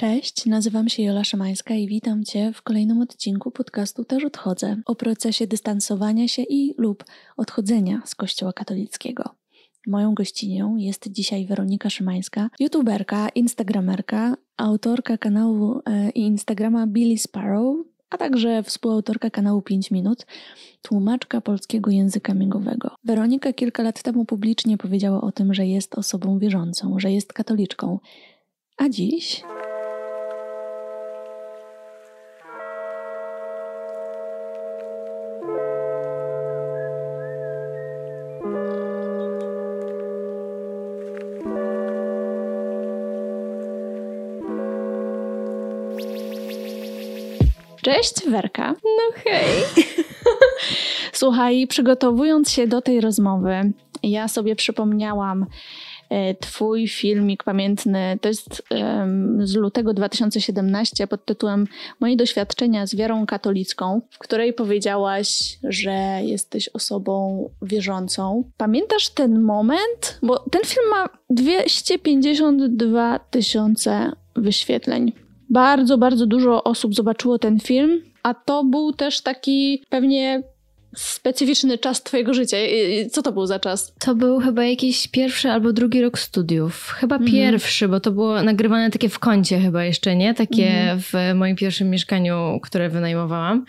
Cześć, nazywam się Jola Szymańska i witam Cię w kolejnym odcinku podcastu Też Odchodzę o procesie dystansowania się i lub odchodzenia z Kościoła katolickiego. Moją gościnią jest dzisiaj Weronika Szymańska, youtuberka, instagramerka, autorka kanału e, i Instagrama Billy Sparrow, a także współautorka kanału 5 Minut, tłumaczka polskiego języka migowego. Weronika kilka lat temu publicznie powiedziała o tym, że jest osobą wierzącą, że jest katoliczką. A dziś Cześć, Werka. No hej. Słuchaj, przygotowując się do tej rozmowy, ja sobie przypomniałam e, Twój filmik pamiętny, to jest z lutego 2017 pod tytułem Moje doświadczenia z wiarą katolicką, w której powiedziałaś, że jesteś osobą wierzącą. Pamiętasz ten moment? Bo ten film ma 252 tysiące wyświetleń bardzo, bardzo dużo osób zobaczyło ten film, a to był też taki pewnie specyficzny czas twojego życia. Co to był za czas? To był chyba jakiś pierwszy albo drugi rok studiów. Chyba mhm. pierwszy, bo to było nagrywane takie w kącie chyba jeszcze, nie? Takie mhm. w moim pierwszym mieszkaniu, które wynajmowałam.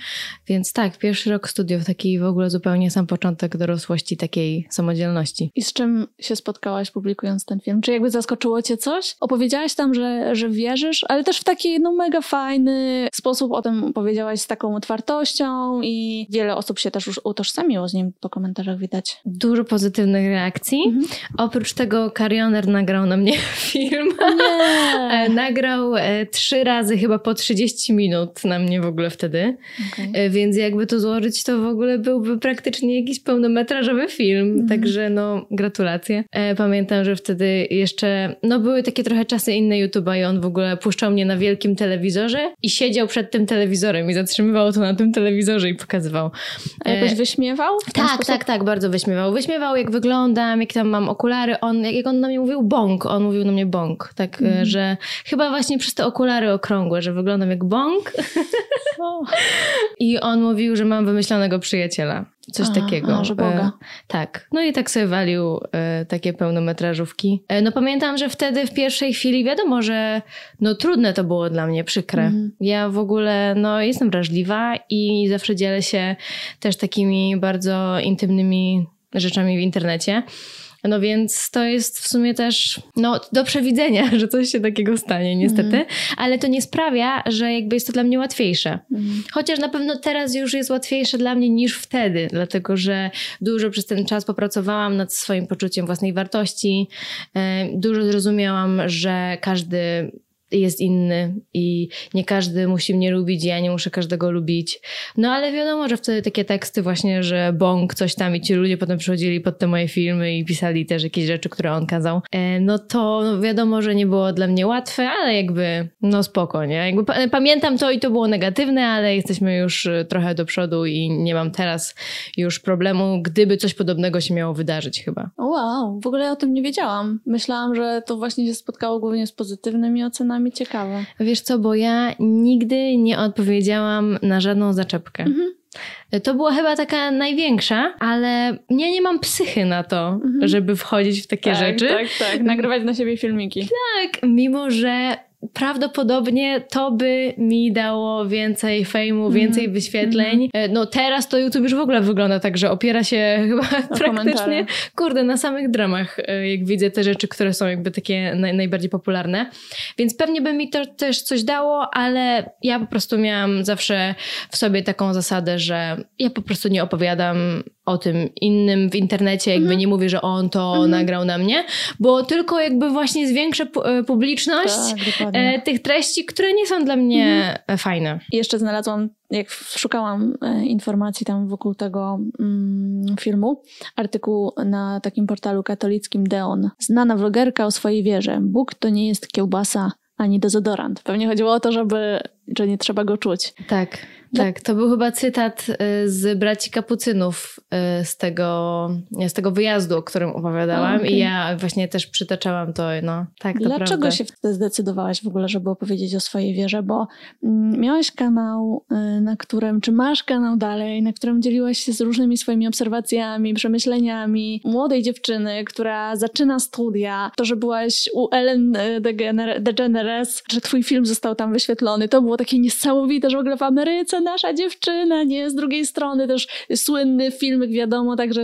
Więc tak, pierwszy rok studiów, taki w ogóle zupełnie sam początek dorosłości, takiej samodzielności. I z czym się spotkałaś publikując ten film? Czy jakby zaskoczyło cię coś? Opowiedziałaś tam, że, że wierzysz, ale też w taki no mega fajny sposób o tym powiedziałaś z taką otwartością i wiele osób się też już utożsamiło z nim, po komentarzach widać. Dużo pozytywnych reakcji. Mhm. Oprócz tego Karioner nagrał na mnie film. Nie. nagrał e, trzy razy chyba po 30 minut na mnie w ogóle wtedy. Okay. E, więc jakby to złożyć, to w ogóle byłby praktycznie jakiś pełnometrażowy film. Mhm. Także no, gratulacje. E, pamiętam, że wtedy jeszcze, no były takie trochę czasy inne YouTube'a i on w ogóle puszczał mnie na wielkim telewizorze i siedział przed tym telewizorem i zatrzymywał to na tym telewizorze i pokazywał. Jakoś wyśmiewał? Tak, sposób? tak, tak, bardzo wyśmiewał. Wyśmiewał, jak wyglądam, jak tam mam okulary. On, jak on na mnie mówił bąk, on mówił na mnie bąk. Tak, mm. że chyba właśnie przez te okulary okrągłe, że wyglądam jak bąk. I on mówił, że mam wymyślonego przyjaciela. Coś a, takiego. A, że Boga. E, tak. No i tak sobie walił e, takie pełnometrażówki. E, no pamiętam, że wtedy w pierwszej chwili wiadomo, że no trudne to było dla mnie, przykre. Mm. Ja w ogóle no jestem wrażliwa i zawsze dzielę się też takimi bardzo intymnymi rzeczami w internecie. No więc to jest w sumie też no, do przewidzenia, że coś się takiego stanie, niestety, mm. ale to nie sprawia, że jakby jest to dla mnie łatwiejsze. Mm. Chociaż na pewno teraz już jest łatwiejsze dla mnie niż wtedy, dlatego że dużo przez ten czas popracowałam nad swoim poczuciem własnej wartości, e, dużo zrozumiałam, że każdy jest inny i nie każdy musi mnie lubić, ja nie muszę każdego lubić. No ale wiadomo, że wtedy takie teksty właśnie, że bąk, coś tam i ci ludzie potem przychodzili pod te moje filmy i pisali też jakieś rzeczy, które on kazał. E, no to wiadomo, że nie było dla mnie łatwe, ale jakby no spoko, nie? Jakby pamiętam to i to było negatywne, ale jesteśmy już e, trochę do przodu i nie mam teraz już problemu, gdyby coś podobnego się miało wydarzyć chyba. Wow, w ogóle o tym nie wiedziałam. Myślałam, że to właśnie się spotkało głównie z pozytywnymi ocenami mi ciekawe. Wiesz co, bo ja nigdy nie odpowiedziałam na żadną zaczepkę. Mhm. To była chyba taka największa, ale ja nie mam psychy na to, mhm. żeby wchodzić w takie tak, rzeczy. Tak, tak, nagrywać na siebie filmiki. Tak, mimo że prawdopodobnie to by mi dało więcej fejmu, mm. więcej wyświetleń. Mm. No teraz to YouTube już w ogóle wygląda tak, że opiera się chyba o praktycznie, kurde, na samych dramach, e, jak widzę te rzeczy, które są jakby takie naj, najbardziej popularne. Więc pewnie by mi to też coś dało, ale ja po prostu miałam zawsze w sobie taką zasadę, że ja po prostu nie opowiadam o tym innym w internecie, jakby mm. nie mówię, że on to mm. nagrał na mnie, bo tylko jakby właśnie zwiększę e, publiczność tak, e, tych treści, które nie są dla mnie mm. fajne. I jeszcze znalazłam, jak szukałam e, informacji tam wokół tego mm, filmu, artykuł na takim portalu katolickim Deon. Znana vlogerka o swojej wierze. Bóg to nie jest kiełbasa ani dezodorant. Pewnie chodziło o to, żeby, że nie trzeba go czuć. Tak. Tak, to był chyba cytat y, z braci kapucynów y, z tego, z tego wyjazdu, o którym opowiadałam okay. i ja właśnie też przytaczałam to, no tak, to Dlaczego prawda. się wtedy zdecydowałaś w ogóle, żeby opowiedzieć o swojej wierze? Bo mm, miałaś kanał, y, na którym, czy masz kanał dalej, na którym dzieliłaś się z różnymi swoimi obserwacjami, przemyśleniami młodej dziewczyny, która zaczyna studia, to, że byłaś u Ellen DeGeneres, że twój film został tam wyświetlony, to było takie niesamowite, że w ogóle w Ameryce nasza dziewczyna, nie? Z drugiej strony też słynny filmik, wiadomo, także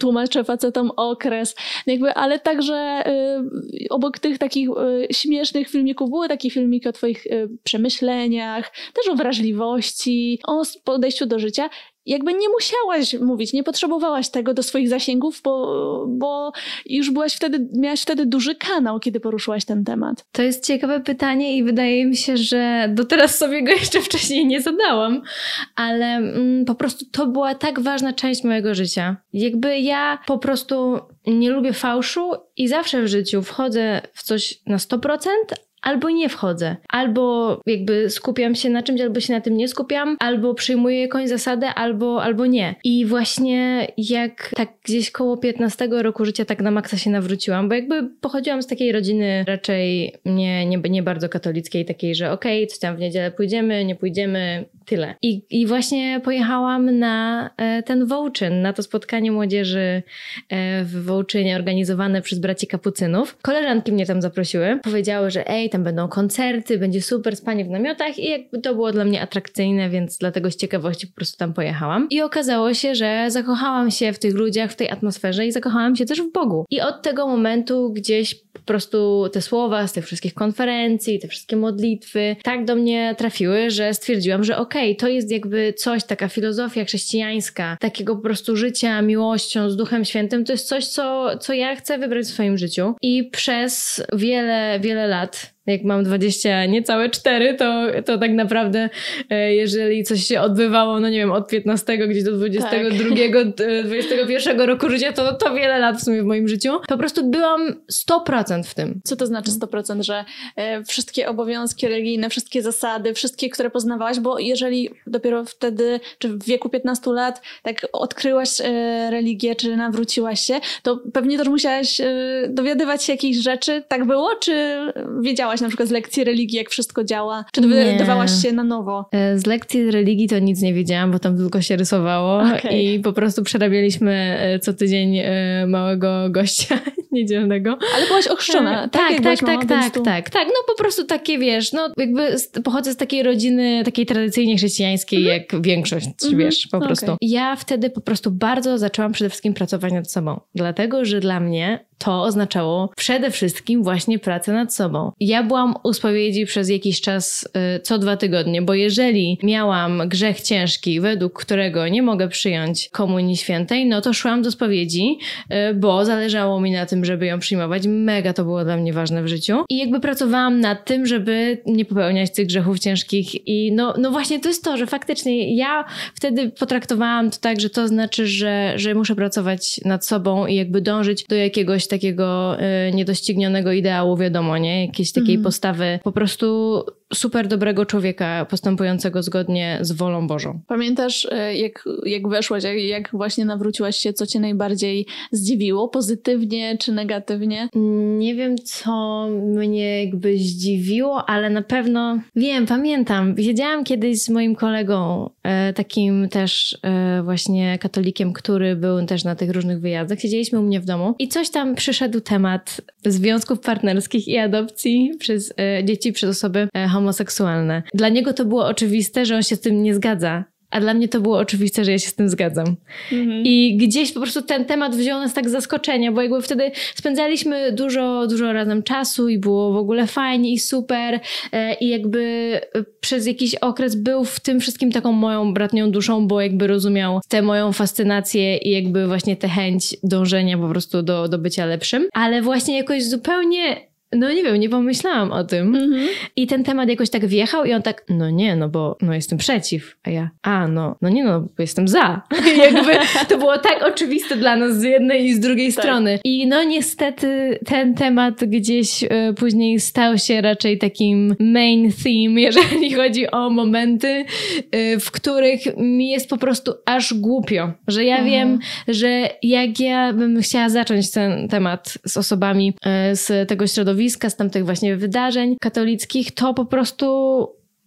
tłumaczę facetom okres, jakby, ale także y, obok tych takich y, śmiesznych filmików były takie filmiki o twoich y, przemyśleniach, też o wrażliwości, o podejściu do życia jakby nie musiałaś mówić, nie potrzebowałaś tego do swoich zasięgów, bo, bo już byłaś wtedy, miałaś wtedy duży kanał, kiedy poruszyłaś ten temat. To jest ciekawe pytanie i wydaje mi się, że do teraz sobie go jeszcze wcześniej nie zadałam, ale mm, po prostu to była tak ważna część mojego życia. Jakby ja po prostu nie lubię fałszu i zawsze w życiu wchodzę w coś na 100%, albo nie wchodzę. Albo jakby skupiam się na czymś, albo się na tym nie skupiam, albo przyjmuję jakąś zasadę, albo, albo nie. I właśnie jak tak gdzieś koło 15 roku życia tak na maksa się nawróciłam, bo jakby pochodziłam z takiej rodziny raczej nie, nie, nie bardzo katolickiej, takiej, że okej, okay, coś tam w niedzielę pójdziemy, nie pójdziemy, tyle. I, i właśnie pojechałam na e, ten Wołczyn, na to spotkanie młodzieży e, w Wołczynie organizowane przez braci kapucynów. Koleżanki mnie tam zaprosiły, powiedziały, że ej, tam będą koncerty, będzie super spanie w namiotach i jakby to było dla mnie atrakcyjne, więc dlatego z ciekawości po prostu tam pojechałam. I okazało się, że zakochałam się w tych ludziach, w tej atmosferze i zakochałam się też w Bogu. I od tego momentu gdzieś po prostu te słowa z tych wszystkich konferencji, te wszystkie modlitwy tak do mnie trafiły, że stwierdziłam, że okej, to jest jakby coś, taka filozofia chrześcijańska, takiego po prostu życia miłością z Duchem Świętym, to jest coś, co, co ja chcę wybrać w swoim życiu. I przez wiele, wiele lat jak mam 20, niecałe 4, to, to tak naprawdę e, jeżeli coś się odbywało, no nie wiem, od 15 gdzieś do 22, tak. 21 roku życia, to, to wiele lat w sumie w moim życiu. Po prostu byłam 100% w tym. Co to znaczy 100%? Że e, wszystkie obowiązki religijne, wszystkie zasady, wszystkie, które poznawałaś, bo jeżeli dopiero wtedy, czy w wieku 15 lat tak odkryłaś e, religię, czy nawróciłaś się, to pewnie też musiałaś dowiadywać się jakichś rzeczy. Tak było? Czy wiedziałaś na przykład z lekcji religii, jak wszystko działa? Czy dowiadywałaś się na nowo? E, z lekcji religii to nic nie wiedziałam, bo tam tylko się rysowało okay. i po prostu przerabialiśmy e, co tydzień e, małego gościa niedzielnego. Ale byłaś ochrzczona, tak? Tak, tak, tak, tak, tak, tak. No po prostu takie, wiesz, no jakby pochodzę z takiej rodziny, takiej tradycyjnie chrześcijańskiej, mm -hmm. jak większość, mm -hmm. wiesz, po prostu. Okay. Ja wtedy po prostu bardzo zaczęłam przede wszystkim pracować nad sobą, dlatego, że dla mnie to oznaczało przede wszystkim właśnie pracę nad sobą. Ja byłam u spowiedzi przez jakiś czas y, co dwa tygodnie, bo jeżeli miałam grzech ciężki, według którego nie mogę przyjąć Komunii Świętej, no to szłam do spowiedzi, y, bo zależało mi na tym, żeby ją przyjmować. Mega to było dla mnie ważne w życiu. I jakby pracowałam nad tym, żeby nie popełniać tych grzechów ciężkich. I no, no właśnie to jest to, że faktycznie ja wtedy potraktowałam to tak, że to znaczy, że, że muszę pracować nad sobą i jakby dążyć do jakiegoś takiego y, niedoścignionego ideału, wiadomo, nie? Jakiejś takiej mm. postawy po prostu super dobrego człowieka postępującego zgodnie z wolą Bożą. Pamiętasz, y, jak, jak weszłaś, jak, jak właśnie nawróciłaś się, co cię najbardziej zdziwiło? Pozytywnie czy negatywnie? Nie wiem, co mnie jakby zdziwiło, ale na pewno wiem, pamiętam. Siedziałam kiedyś z moim kolegą, e, takim też e, właśnie katolikiem, który był też na tych różnych wyjazdach. Siedzieliśmy u mnie w domu i coś tam przy przyszedł temat związków partnerskich i adopcji przez e, dzieci przez osoby e, homoseksualne. Dla niego to było oczywiste, że on się z tym nie zgadza. A dla mnie to było oczywiste, że ja się z tym zgadzam. Mhm. I gdzieś po prostu ten temat wziął nas tak z zaskoczenia, bo jakby wtedy spędzaliśmy dużo, dużo razem czasu i było w ogóle fajnie i super. E, I jakby przez jakiś okres był w tym wszystkim taką moją bratnią duszą, bo jakby rozumiał tę moją fascynację i jakby właśnie tę chęć dążenia po prostu do, do bycia lepszym. Ale właśnie jakoś zupełnie no nie wiem, nie pomyślałam o tym. Mm-hmm. I ten temat jakoś tak wjechał i on tak, no nie, no bo no jestem przeciw. A ja, a no, no nie no, bo jestem za. Jakby to było tak oczywiste dla nas z jednej i z drugiej tak. strony. I no niestety ten temat gdzieś y, później stał się raczej takim main theme, jeżeli chodzi o momenty, y, w których mi jest po prostu aż głupio, że ja mhm. wiem, że jak ja bym chciała zacząć ten temat z osobami y, z tego środowiska, z tamtych właśnie wydarzeń katolickich, to po prostu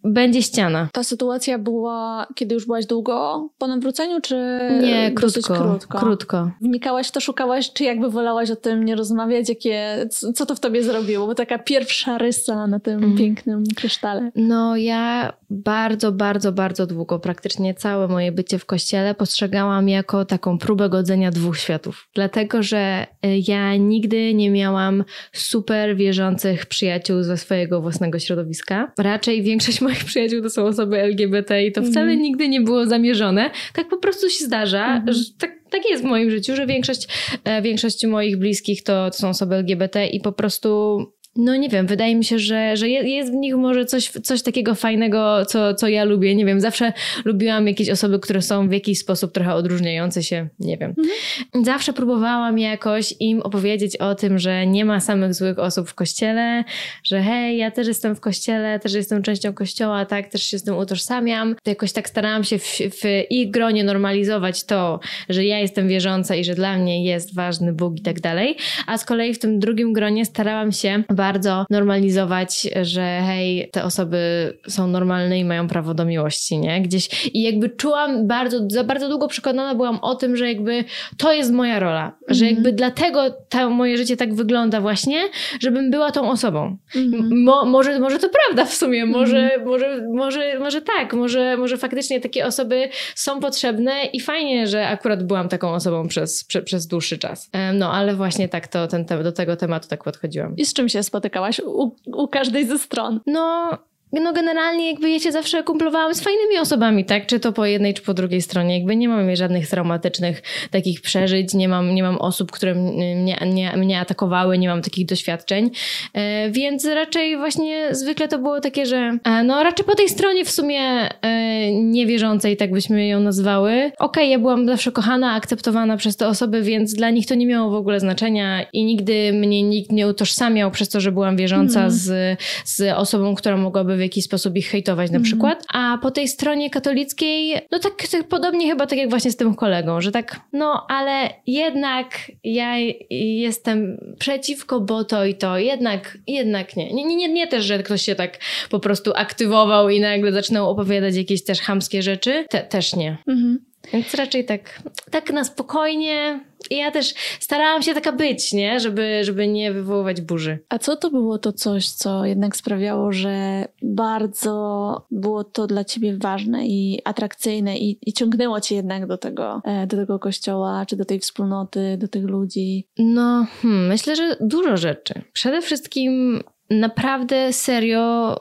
będzie ściana. Ta sytuacja była, kiedy już byłaś długo po nawróceniu, czy nie, krótko, krótko? Krótko. Wnikałaś w to, szukałaś, czy jakby wolałaś o tym nie rozmawiać, jakie, co to w tobie zrobiło? Bo taka pierwsza rysa na tym mm. pięknym krysztale. No ja bardzo, bardzo, bardzo długo, praktycznie całe moje bycie w kościele postrzegałam jako taką próbę godzenia dwóch światów. Dlatego, że y, ja nigdy nie miałam super wierzących przyjaciół ze swojego własnego środowiska. Raczej większość moich przyjaciół to są osoby LGBT i to wcale mm. nigdy nie było zamierzone. Tak po prostu się zdarza, mm. że tak tak jest w moim życiu, że większość, e, większość moich bliskich to, to są osoby LGBT i po prostu no nie wiem, wydaje mi się, że, że jest w nich może coś, coś takiego fajnego, co, co ja lubię. Nie wiem, zawsze lubiłam jakieś osoby, które są w jakiś sposób trochę odróżniające się, nie wiem. Mhm. Zawsze próbowałam jakoś im opowiedzieć o tym, że nie ma samych złych osób w kościele, że hej, ja też jestem w kościele, też jestem częścią kościoła, tak, też się z tym utożsamiam. To jakoś tak starałam się w, w ich gronie normalizować to, że ja jestem wierząca i że dla mnie jest ważny Bóg i tak dalej. A z kolei w tym drugim gronie starałam się bardzo normalizować, że hej, te osoby są normalne i mają prawo do miłości, nie? Gdzieś i jakby czułam bardzo, za bardzo długo przekonana byłam o tym, że jakby to jest moja rola, mm -hmm. że jakby mhm. dlatego to moje życie tak wygląda właśnie, żebym była tą osobą. Mm -hmm. Mo, może, może to prawda w sumie, może, mm -hmm. może, może, może tak, może, może faktycznie takie osoby są potrzebne i fajnie, że akurat byłam taką osobą przez, prze, przez dłuższy czas. No, ale właśnie tak to ten, do tego tematu tak podchodziłam. I z czym się spotykałaś u, u każdej ze stron? No, no generalnie jakby ja się zawsze kumplowałam z fajnymi osobami, tak? Czy to po jednej, czy po drugiej stronie. Jakby nie mam żadnych traumatycznych takich przeżyć, nie mam, nie mam osób, które mnie, nie, mnie atakowały, nie mam takich doświadczeń. E, więc raczej właśnie zwykle to było takie, że e, no raczej po tej stronie w sumie e, niewierzącej, tak byśmy ją nazwały. Okej, okay, ja byłam zawsze kochana, akceptowana przez te osoby, więc dla nich to nie miało w ogóle znaczenia i nigdy mnie nikt nie utożsamiał przez to, że byłam wierząca mm. z, z osobą, która mogłaby w jakiś sposób ich hejtować na mm. przykład. A po tej stronie katolickiej, no tak, tak, podobnie chyba tak jak właśnie z tym kolegą, że tak, no ale jednak ja jestem przeciwko, bo to i to, jednak, jednak nie. Nie, nie, nie też, że ktoś się tak po prostu aktywował i nagle zaczynał opowiadać jakieś też chamskie rzeczy. Te, też nie. Mhm. Więc raczej tak, tak na spokojnie. I ja też starałam się taka być, nie? Żeby, żeby nie wywoływać burzy. A co to było to coś, co jednak sprawiało, że bardzo było to dla ciebie ważne i atrakcyjne i, i ciągnęło cię jednak do tego, e, do tego kościoła, czy do tej wspólnoty, do tych ludzi? No, hmm, myślę, że dużo rzeczy. Przede wszystkim naprawdę serio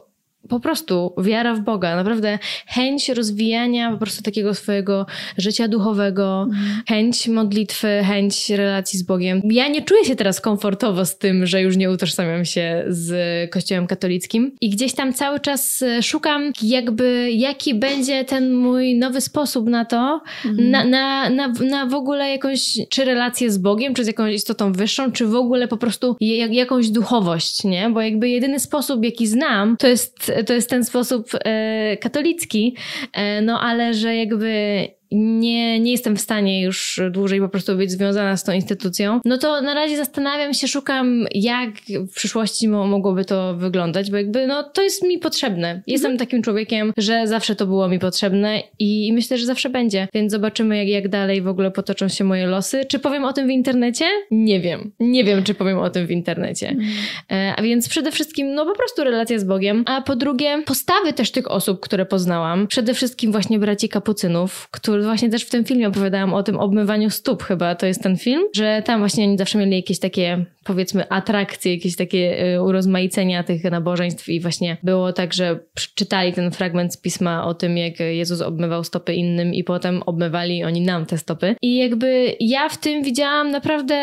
po prostu wiara w Boga, naprawdę chęć rozwijania po prostu takiego swojego życia duchowego, mm. chęć modlitwy, chęć relacji z Bogiem. Ja nie czuję się teraz komfortowo z tym, że już nie utożsamiam się z Kościołem katolickim i gdzieś tam cały czas e, szukam jakby jaki będzie ten mój nowy sposób na to, mm. na, na, na, na w ogóle jakąś, czy relację z Bogiem, czy z jakąś istotą wyższą, czy w ogóle po prostu jak, jakąś duchowość, nie? Bo jakby jedyny sposób, jaki znam, to jest to jest ten sposób e, katolicki, e, no ale że jakby nie, nie jestem w stanie już dłużej po prostu być związana z tą instytucją, no to na razie zastanawiam się, szukam jak w przyszłości mogłoby to wyglądać, bo jakby no to jest mi potrzebne. Jestem mhm. takim człowiekiem, że zawsze to było mi potrzebne i myślę, że zawsze będzie, więc zobaczymy jak, jak dalej w ogóle potoczą się moje losy. Czy powiem o tym w internecie? Nie wiem. Nie wiem, czy powiem o tym w internecie. Mhm. E, a więc przede wszystkim no po prostu relacja z Bogiem, a po drugie postawy też tych osób, które poznałam. Przede wszystkim właśnie braci kapucynów, którzy właśnie też w tym filmie opowiadałam o tym obmywaniu stóp chyba, to jest ten film, że tam właśnie oni zawsze mieli jakieś takie powiedzmy atrakcje, jakieś takie y, urozmaicenia tych nabożeństw i właśnie było tak, że czytali ten fragment z pisma o tym, jak Jezus obmywał stopy innym i potem obmywali oni nam te stopy. I jakby ja w tym widziałam naprawdę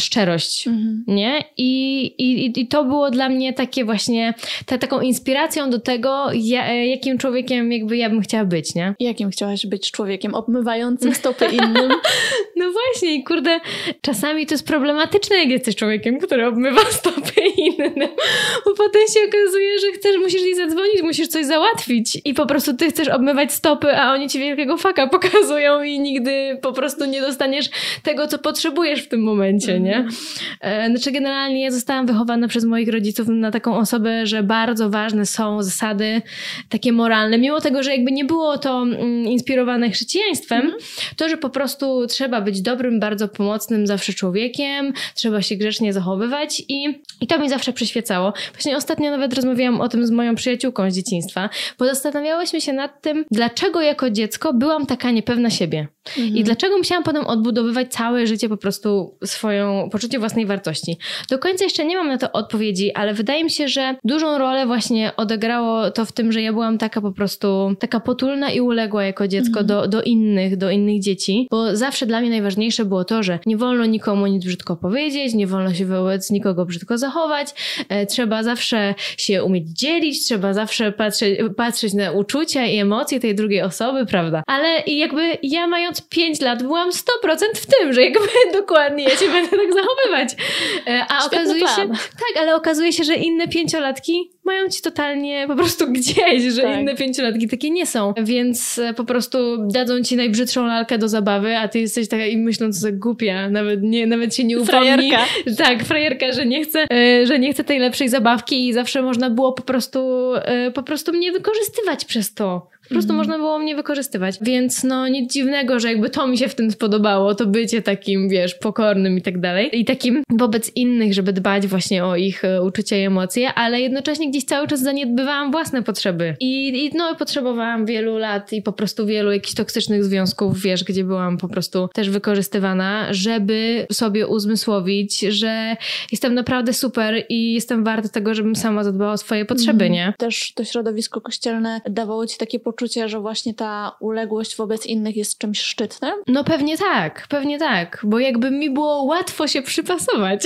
szczerość, mhm. nie? I, i, I to było dla mnie takie właśnie ta, taką inspiracją do tego, ja, jakim człowiekiem jakby ja bym chciała być, nie? Jakim chciałaś być człowiekiem obmywającym stopy innym? no właśnie, i kurde, czasami to jest problematyczne, jak jesteś człowiekiem, który obmywa stopy innym, bo potem się okazuje, że chcesz, musisz jej zadzwonić, musisz coś załatwić i po prostu ty chcesz obmywać stopy, a oni ci wielkiego faka pokazują i nigdy po prostu nie dostaniesz tego, co potrzebujesz w tym momencie, nie? Mhm. E, znaczy generalnie ja zostałam wychowana przez moich rodziców na taką osobę, że bardzo ważne są zasady takie moralne, mimo tego, że jakby nie było to mm, inspirowane chrześcijaństwem, mm. to, że po prostu trzeba być dobrym, bardzo pomocnym zawsze człowiekiem, trzeba się grzecznie zachowywać i, i to mi zawsze przyświecało. Właśnie ostatnio nawet rozmawiałam o tym z moją przyjaciółką z dzieciństwa, bo zastanawiałyśmy się nad tym, dlaczego jako dziecko byłam taka niepewna siebie. Mhm. I dlaczego musiałam potem odbudowywać całe życie po prostu swoją poczucie własnej wartości. Do końca jeszcze nie mam na to odpowiedzi, ale wydaje mi się, że dużą rolę właśnie odegrało to w tym, że ja byłam taka po prostu, taka potulna i uległa jako dziecko mhm. do, do innych, do innych dzieci, bo zawsze dla mnie najważniejsze było to, że nie wolno nikomu nic brzydko powiedzieć, nie wolno się wobec nikogo brzydko zachować, e, trzeba zawsze się umieć dzielić, trzeba zawsze patrzeć, patrzeć na uczucia i emocje tej drugiej osoby, prawda? Ale jakby ja mając 5 lat byłam 100% w tym, że jakby dokładnie ja się będę tak zachowywać. E, a Świetny okazuje plan. się, tak, ale okazuje się, że inne pięciolatki mają ci totalnie po prostu gdzieś, że tak. inne pięciolatki takie nie są. Więc e, po prostu dadzą ci najbrzydszą lalkę do zabawy, a ty jesteś taka i myśląc, że głupia, nawet, nie, nawet się nie upomni. Frajerka. Tak, frajerka, że nie chce, e, że nie chce tej lepszej zabawki i zawsze można było po prostu, po prostu mnie wykorzystywać przez to. Po prostu mm. można było mnie wykorzystywać. Więc no nic dziwnego, że jakby to mi się w tym spodobało, to bycie takim, wiesz, pokornym i tak dalej. I takim wobec innych, żeby dbać właśnie o ich e, uczucia i emocje, ale jednocześnie gdzieś cały czas zaniedbywałam własne potrzeby. I, i no potrzebowałam wielu lat i po prostu wielu jakichś toksycznych związków, wiesz, gdzie byłam po prostu też wykorzystywana, żeby sobie uzmysłowić, że jestem naprawdę super i jestem warta tego, żebym sama zadbała o swoje potrzeby, mm. nie? Też to środowisko kościelne dawało ci takie poczucie poczucie, że właśnie ta uległość wobec innych jest czymś szczytnym? No pewnie tak, pewnie tak, bo jakby mi było łatwo się przypasować,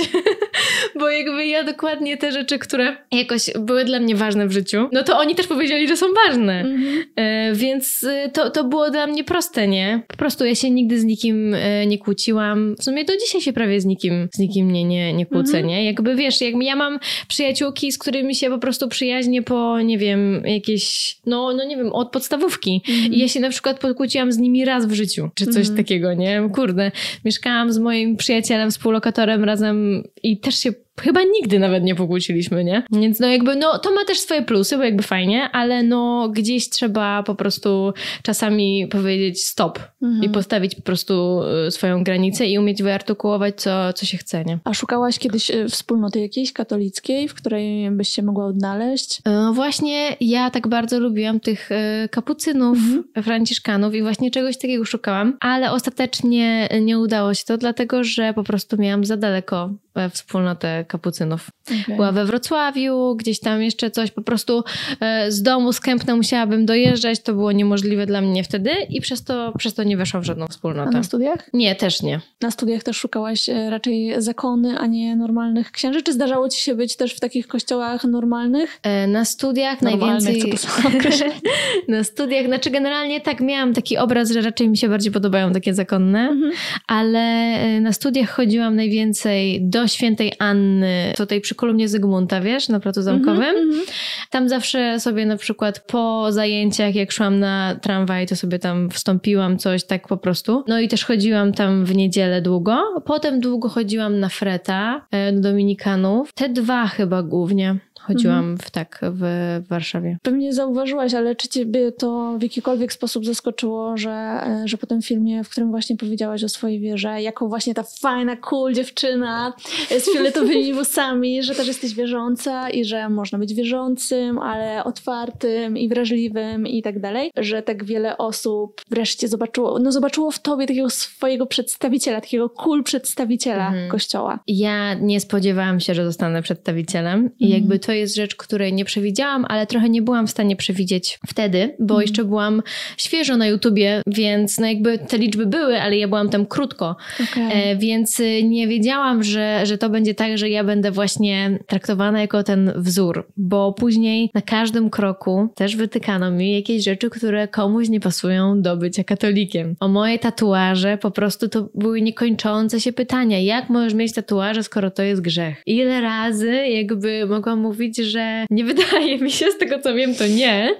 bo jakby ja dokładnie te rzeczy, które jakoś były dla mnie ważne w życiu, no to oni też powiedzieli, że są ważne, mhm. e, więc e, to, to było dla mnie proste, nie? Po prostu ja się nigdy z nikim e, nie kłóciłam, w sumie do dzisiaj się prawie z nikim, z nikim nie, nie, nie kłócę, mhm. nie? Jakby wiesz, jak ja mam przyjaciółki, z którymi się po prostu przyjaźnie po, nie wiem, jakieś, no, no nie wiem, od podstawówki. Mm. I ja się na przykład pokłóciłam z nimi raz w życiu, czy coś mm. takiego, nie? Kurde, mieszkałam z moim przyjacielem, współlokatorem razem i też się chyba nigdy nawet nie pokłóciliśmy, nie? Więc no jakby, no to ma też swoje plusy, bo jakby fajnie, ale no gdzieś trzeba po prostu czasami powiedzieć stop mhm. i postawić po prostu y, swoją granicę i umieć wyartykułować, co, co się chce, nie? A szukałaś kiedyś y, wspólnoty jakiejś katolickiej, w której byś się mogła odnaleźć? No właśnie ja tak bardzo lubiłam tych kapucynów, mhm. franciszkanów i właśnie czegoś takiego szukałam, ale ostatecznie nie udało się to, dlatego że po prostu miałam za daleko wspólnotę kapucynów. Okay. Była we Wrocławiu, gdzieś tam jeszcze coś, po prostu e, z domu z Kępna musiałabym dojeżdżać, to było niemożliwe dla mnie wtedy i przez to, przez to nie weszłam w żadną wspólnotę. A na studiach? Nie, też nie. Na studiach też szukałaś e, raczej zakony, a nie normalnych księży? Czy zdarzało ci się być też w takich kościołach normalnych? E, na studiach najwięcej... To są na studiach, znaczy generalnie tak miałam taki obraz, że raczej mi się bardziej podobają takie zakonne, mhm. ale na studiach chodziłam najwięcej do świętej Anny, tutaj przy kolumnie Zygmunta, wiesz, na placu zamkowym. Mm -hmm. Tam zawsze sobie na przykład po zajęciach, jak szłam na tramwaj, to sobie tam wstąpiłam coś tak po prostu. No i też chodziłam tam w niedzielę długo. Potem długo chodziłam na freta e, do Dominikanów. Te dwa chyba głównie chodziłam mhm. w tak w Warszawie. Pewnie zauważyłaś, ale czy ciebie to w jakikolwiek sposób zaskoczyło, że, e, że po tym filmie, w którym właśnie powiedziałaś o swojej wierze, jako właśnie ta fajna, cool dziewczyna z fioletowymi włosami, że też jesteś wierząca i że można być wierzącym, ale otwartym i wrażliwym i tak dalej, że tak wiele osób wreszcie zobaczyło, no zobaczyło w tobie takiego swojego przedstawiciela, takiego cool przedstawiciela mhm. Kościoła. Ja nie spodziewałam się, że zostanę przedstawicielem i jakby mhm. to jest rzecz, której nie przewidziałam, ale trochę nie byłam w stanie przewidzieć wtedy, bo mhm. jeszcze byłam świeżo na YouTubie, więc no jakby te liczby były, ale ja byłam tam krótko, okay. e, więc y, nie wiedziałam, że, że to będzie tak, że ja będę właśnie traktowana jako ten wzór, bo później na każdym kroku też wytykano mi jakieś rzeczy, które komuś nie pasują do bycia katolikiem. O moje tatuaże po prostu to były niekończące się pytania. Jak możesz mieć tatuaże, skoro to jest grzech? Ile razy jakby mogłam mówić, że nie wydaje mi się, z tego co wiem, to nie.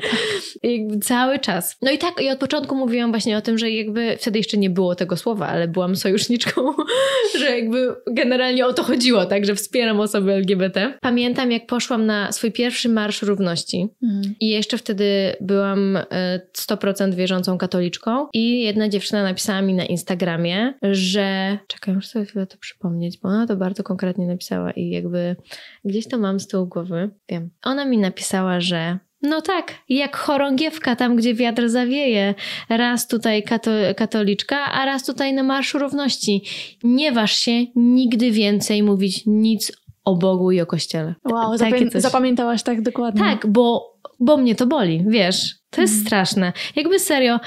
Jakby cały czas. No i tak, i od początku mówiłam właśnie o tym, że jakby wtedy jeszcze nie było tego słowa, ale byłam sojuszniczką, że jakby generalnie o to chodziło, tak, że wspieram osoby LGBT. Pamiętam, jak poszłam na swój pierwszy Marsz Równości mhm. i jeszcze wtedy byłam 100% e, wierzącą katoliczką i jedna dziewczyna napisała mi na Instagramie, że czekaj, muszę sobie chwilę to przypomnieć, bo ona to bardzo konkretnie napisała i jakby gdzieś to mam z tyłu głowy, wiem. Ona mi napisała, że no tak, jak chorągiewka tam, gdzie wiatr zawieje. Raz tutaj kato katoliczka, a raz tutaj na Marszu Równości. Nie waż się nigdy więcej mówić nic o Bogu i o Kościele. Wow, zapamiętałaś tak dokładnie. Tak, bo, bo mnie to boli, wiesz. To jest mm. straszne. Jakby serio,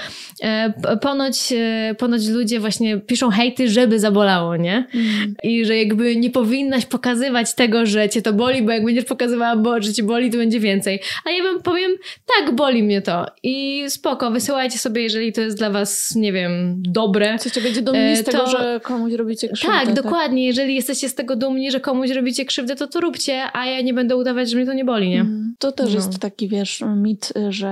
e, ponoć, e, ponoć ludzie właśnie piszą hejty, żeby zabolało, nie? Mm. I że jakby nie powinnaś pokazywać tego, że cię to boli, bo jak będziesz pokazywała, bo, że cię boli, to będzie więcej. A ja wam powiem, tak, boli mnie to. I spoko, wysyłajcie sobie, jeżeli to jest dla was, nie wiem, dobre. Chcecie będzie dumni z e, tego, że komuś robicie krzywdę. Tak, tak, dokładnie. Jeżeli jesteście z tego dumni, że komuś robicie krzywdę, to to róbcie, a ja nie będę udawać, że mnie to nie boli, nie? Mm. To też no. jest taki, wiesz, mit, że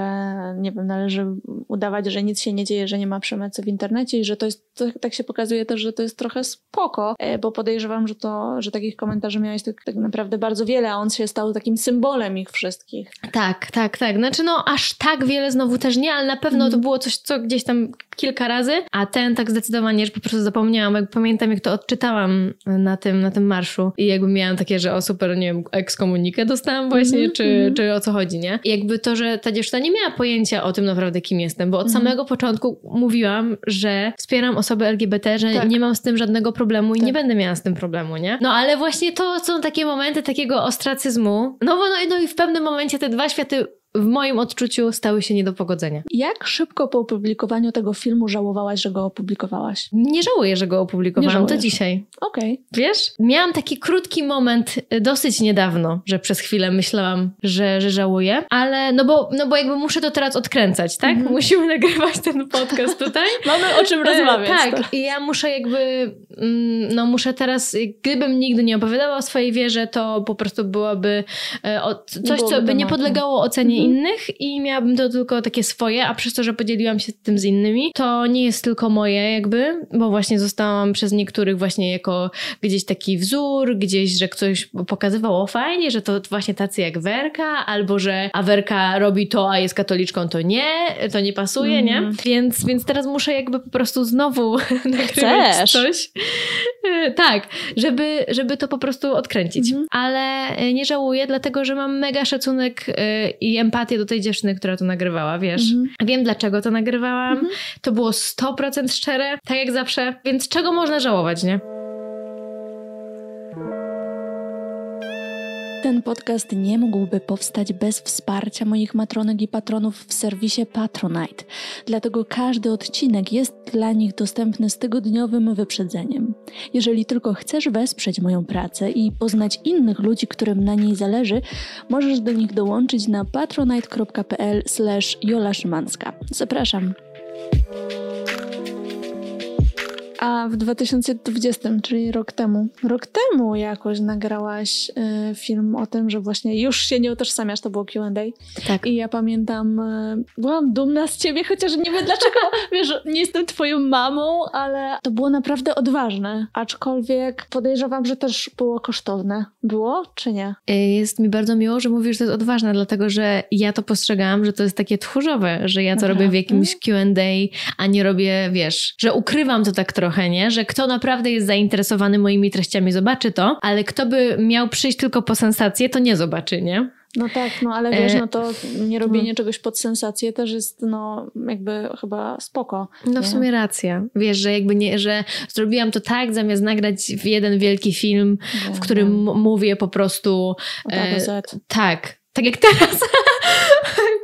nie wiem, należy udawać, że nic się nie dzieje, że nie ma przemocy w internecie i że to jest, to, tak się pokazuje też, że to jest trochę spoko, e, bo podejrzewam, że to, że takich komentarzy miałeś tak, tak naprawdę bardzo wiele, a on się stał takim symbolem ich wszystkich. Tak, tak, tak. Znaczy no aż tak wiele znowu też nie, ale na pewno mm. to było coś, co gdzieś tam kilka razy, a ten tak zdecydowanie, że po prostu zapomniałam. Jak pamiętam, jak to odczytałam na tym, na tym marszu i jakby miałam takie, że o super, nie wiem, ekskomunikę dostałam właśnie, mm -hmm. czy, -hmm. Czy o co chodzi, nie? I jakby to, że ta dziewczyna nie miała pojęcia o tym naprawdę, kim jestem, bo od -hmm. samego początku mówiłam, że wspieram osoby LGBT, że tak. nie mam z tym żadnego problemu i tak. nie będę miała z tym problemu, nie? No ale właśnie to są takie momenty takiego ostracyzmu. No, no, no i w pewnym momencie te dwa światy w moim odczuciu stały się nie do pogodzenia. Jak szybko po opublikowaniu tego filmu żałowałaś, że go opublikowałaś? Nie żałuję, że go opublikowałam, to dzisiaj. Okej. Okay. Wiesz? Miałam taki krótki moment y, dosyć niedawno, że przez chwilę myślałam, że, że żałuję, ale no bo, no bo jakby muszę to teraz odkręcać, tak? Mm-hmm. Musimy nagrywać ten podcast tutaj. Mamy o czym rozmawiać. tak, to. i ja muszę jakby, mm, no muszę teraz, gdybym nigdy nie opowiadała o swojej wierze, to po prostu byłoby e, coś, co by nie podlegało ocenie Mhm. innych i miałabym to tylko takie swoje, a przez to, że podzieliłam się tym z innymi, to nie jest tylko moje jakby, bo właśnie zostałam przez niektórych właśnie jako gdzieś taki wzór, gdzieś, że ktoś pokazywał o fajnie, że to właśnie tacy jak Werka, albo że a Werka robi to, a jest katoliczką, to nie, to nie pasuje, nie? Mhm. Więc, więc teraz muszę jakby po prostu znowu nagrywać coś. E, tak, żeby, żeby to po prostu odkręcić. Mhm. Ale e, nie żałuję, dlatego, że mam mega szacunek e, i empatię do tej dziewczyny, która to nagrywała, wiesz. Mhm. Wiem, dlaczego to nagrywałam. Mhm. To było 100% szczere, tak jak zawsze. Więc czego można żałować, nie? Ten podcast nie mógłby powstać bez wsparcia moich matronek i patronów w serwisie Patronite, dlatego każdy odcinek jest dla nich dostępny z tygodniowym wyprzedzeniem. Jeżeli tylko chcesz wesprzeć moją pracę i poznać innych ludzi, którym na niej zależy, możesz do nich dołączyć na patronite.pl/jola Zapraszam. A w 2020, czyli rok temu, rok temu jakoś nagrałaś y, film o tym, że właśnie już się nie utożsamiasz, to było Q&A. Tak. I ja pamiętam, y, byłam dumna z ciebie, chociaż nie wiem dlaczego, wiesz, nie jestem twoją mamą, ale to było naprawdę odważne. Aczkolwiek podejrzewam, że też było kosztowne. Było, czy nie? Y, jest mi bardzo miło, że mówisz, że to jest odważne, dlatego że ja to postrzegałam, że to jest takie tchórzowe, że ja to Aha. robię w jakimś Q&A, a nie robię, wiesz, że ukrywam to tak trochę, nie? Że kto naprawdę jest zainteresowany moimi treściami, zobaczy to, ale kto by miał przyjść tylko po sensację, to nie zobaczy, nie? No tak, no ale wiesz, e, no to nie robienie no. czegoś pod sensację też jest, no jakby chyba spoko. No nie? w sumie racja. Wiesz, że jakby nie, że zrobiłam to tak, zamiast nagrać w jeden wielki film, nie, w którym mówię po prostu... E, tak, tak jak teraz.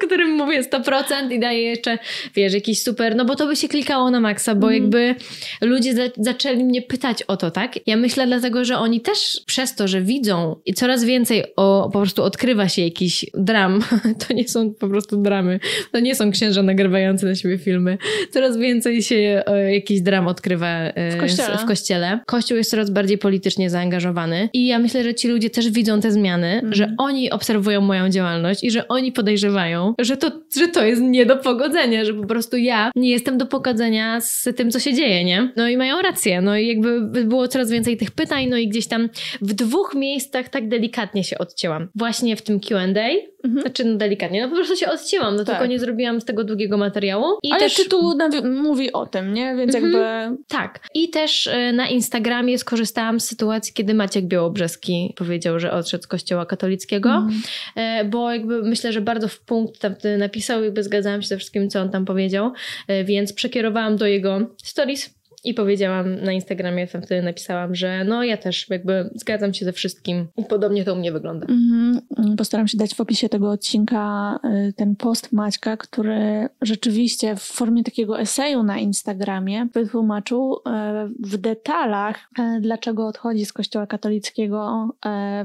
którym mówię 100% i daję jeszcze, wiesz, jakiś super, no bo to by się klikało na maksa, bo mm. jakby ludzie za zaczęli mnie pytać o to, tak? Ja myślę dlatego, że oni też przez to, że widzą i coraz więcej o, po prostu odkrywa się jakiś dram, to nie są po prostu dramy, to nie są księża nagrywające na siebie filmy, coraz więcej się o, jakiś dram odkrywa e, w kościele. w kościele. Kościół jest coraz bardziej politycznie zaangażowany i ja myślę, że ci ludzie też widzą te zmiany, mm. że oni obserwują moją działalność i że oni podejrzewają, że to, że to jest nie do pogodzenia, że po prostu ja nie jestem do pogodzenia z tym, co się dzieje, nie? No i mają rację, no i jakby było coraz więcej tych pytań, no i gdzieś tam w dwóch miejscach tak delikatnie się odcięłam. Właśnie w tym Q&A, mhm. znaczy no delikatnie, no po prostu się odcięłam, no tak. tylko nie zrobiłam z tego długiego materiału. I Ale też... tytuł mówi o tym, nie? Więc mhm. jakby... Tak. I też e, na Instagramie skorzystałam z sytuacji, kiedy Maciek Białobrzeski powiedział, że odszedł z kościoła katolickiego, mhm. E, bo jakby myślę, że bardzo w punkt tam napisał, jakby zgadzałam się ze wszystkim, co on tam powiedział, e, więc przekierowałam do jego stories i powiedziałam na Instagramie, tam wtedy napisałam, że no ja też jakby zgadzam się ze wszystkim i podobnie to u mnie wygląda. Mm-hmm. Postaram się dać w opisie tego odcinka y, ten post Maćka, który rzeczywiście w formie takiego eseju na Instagramie wytłumaczył y, w detalach, y, dlaczego odchodzi z kościoła katolickiego,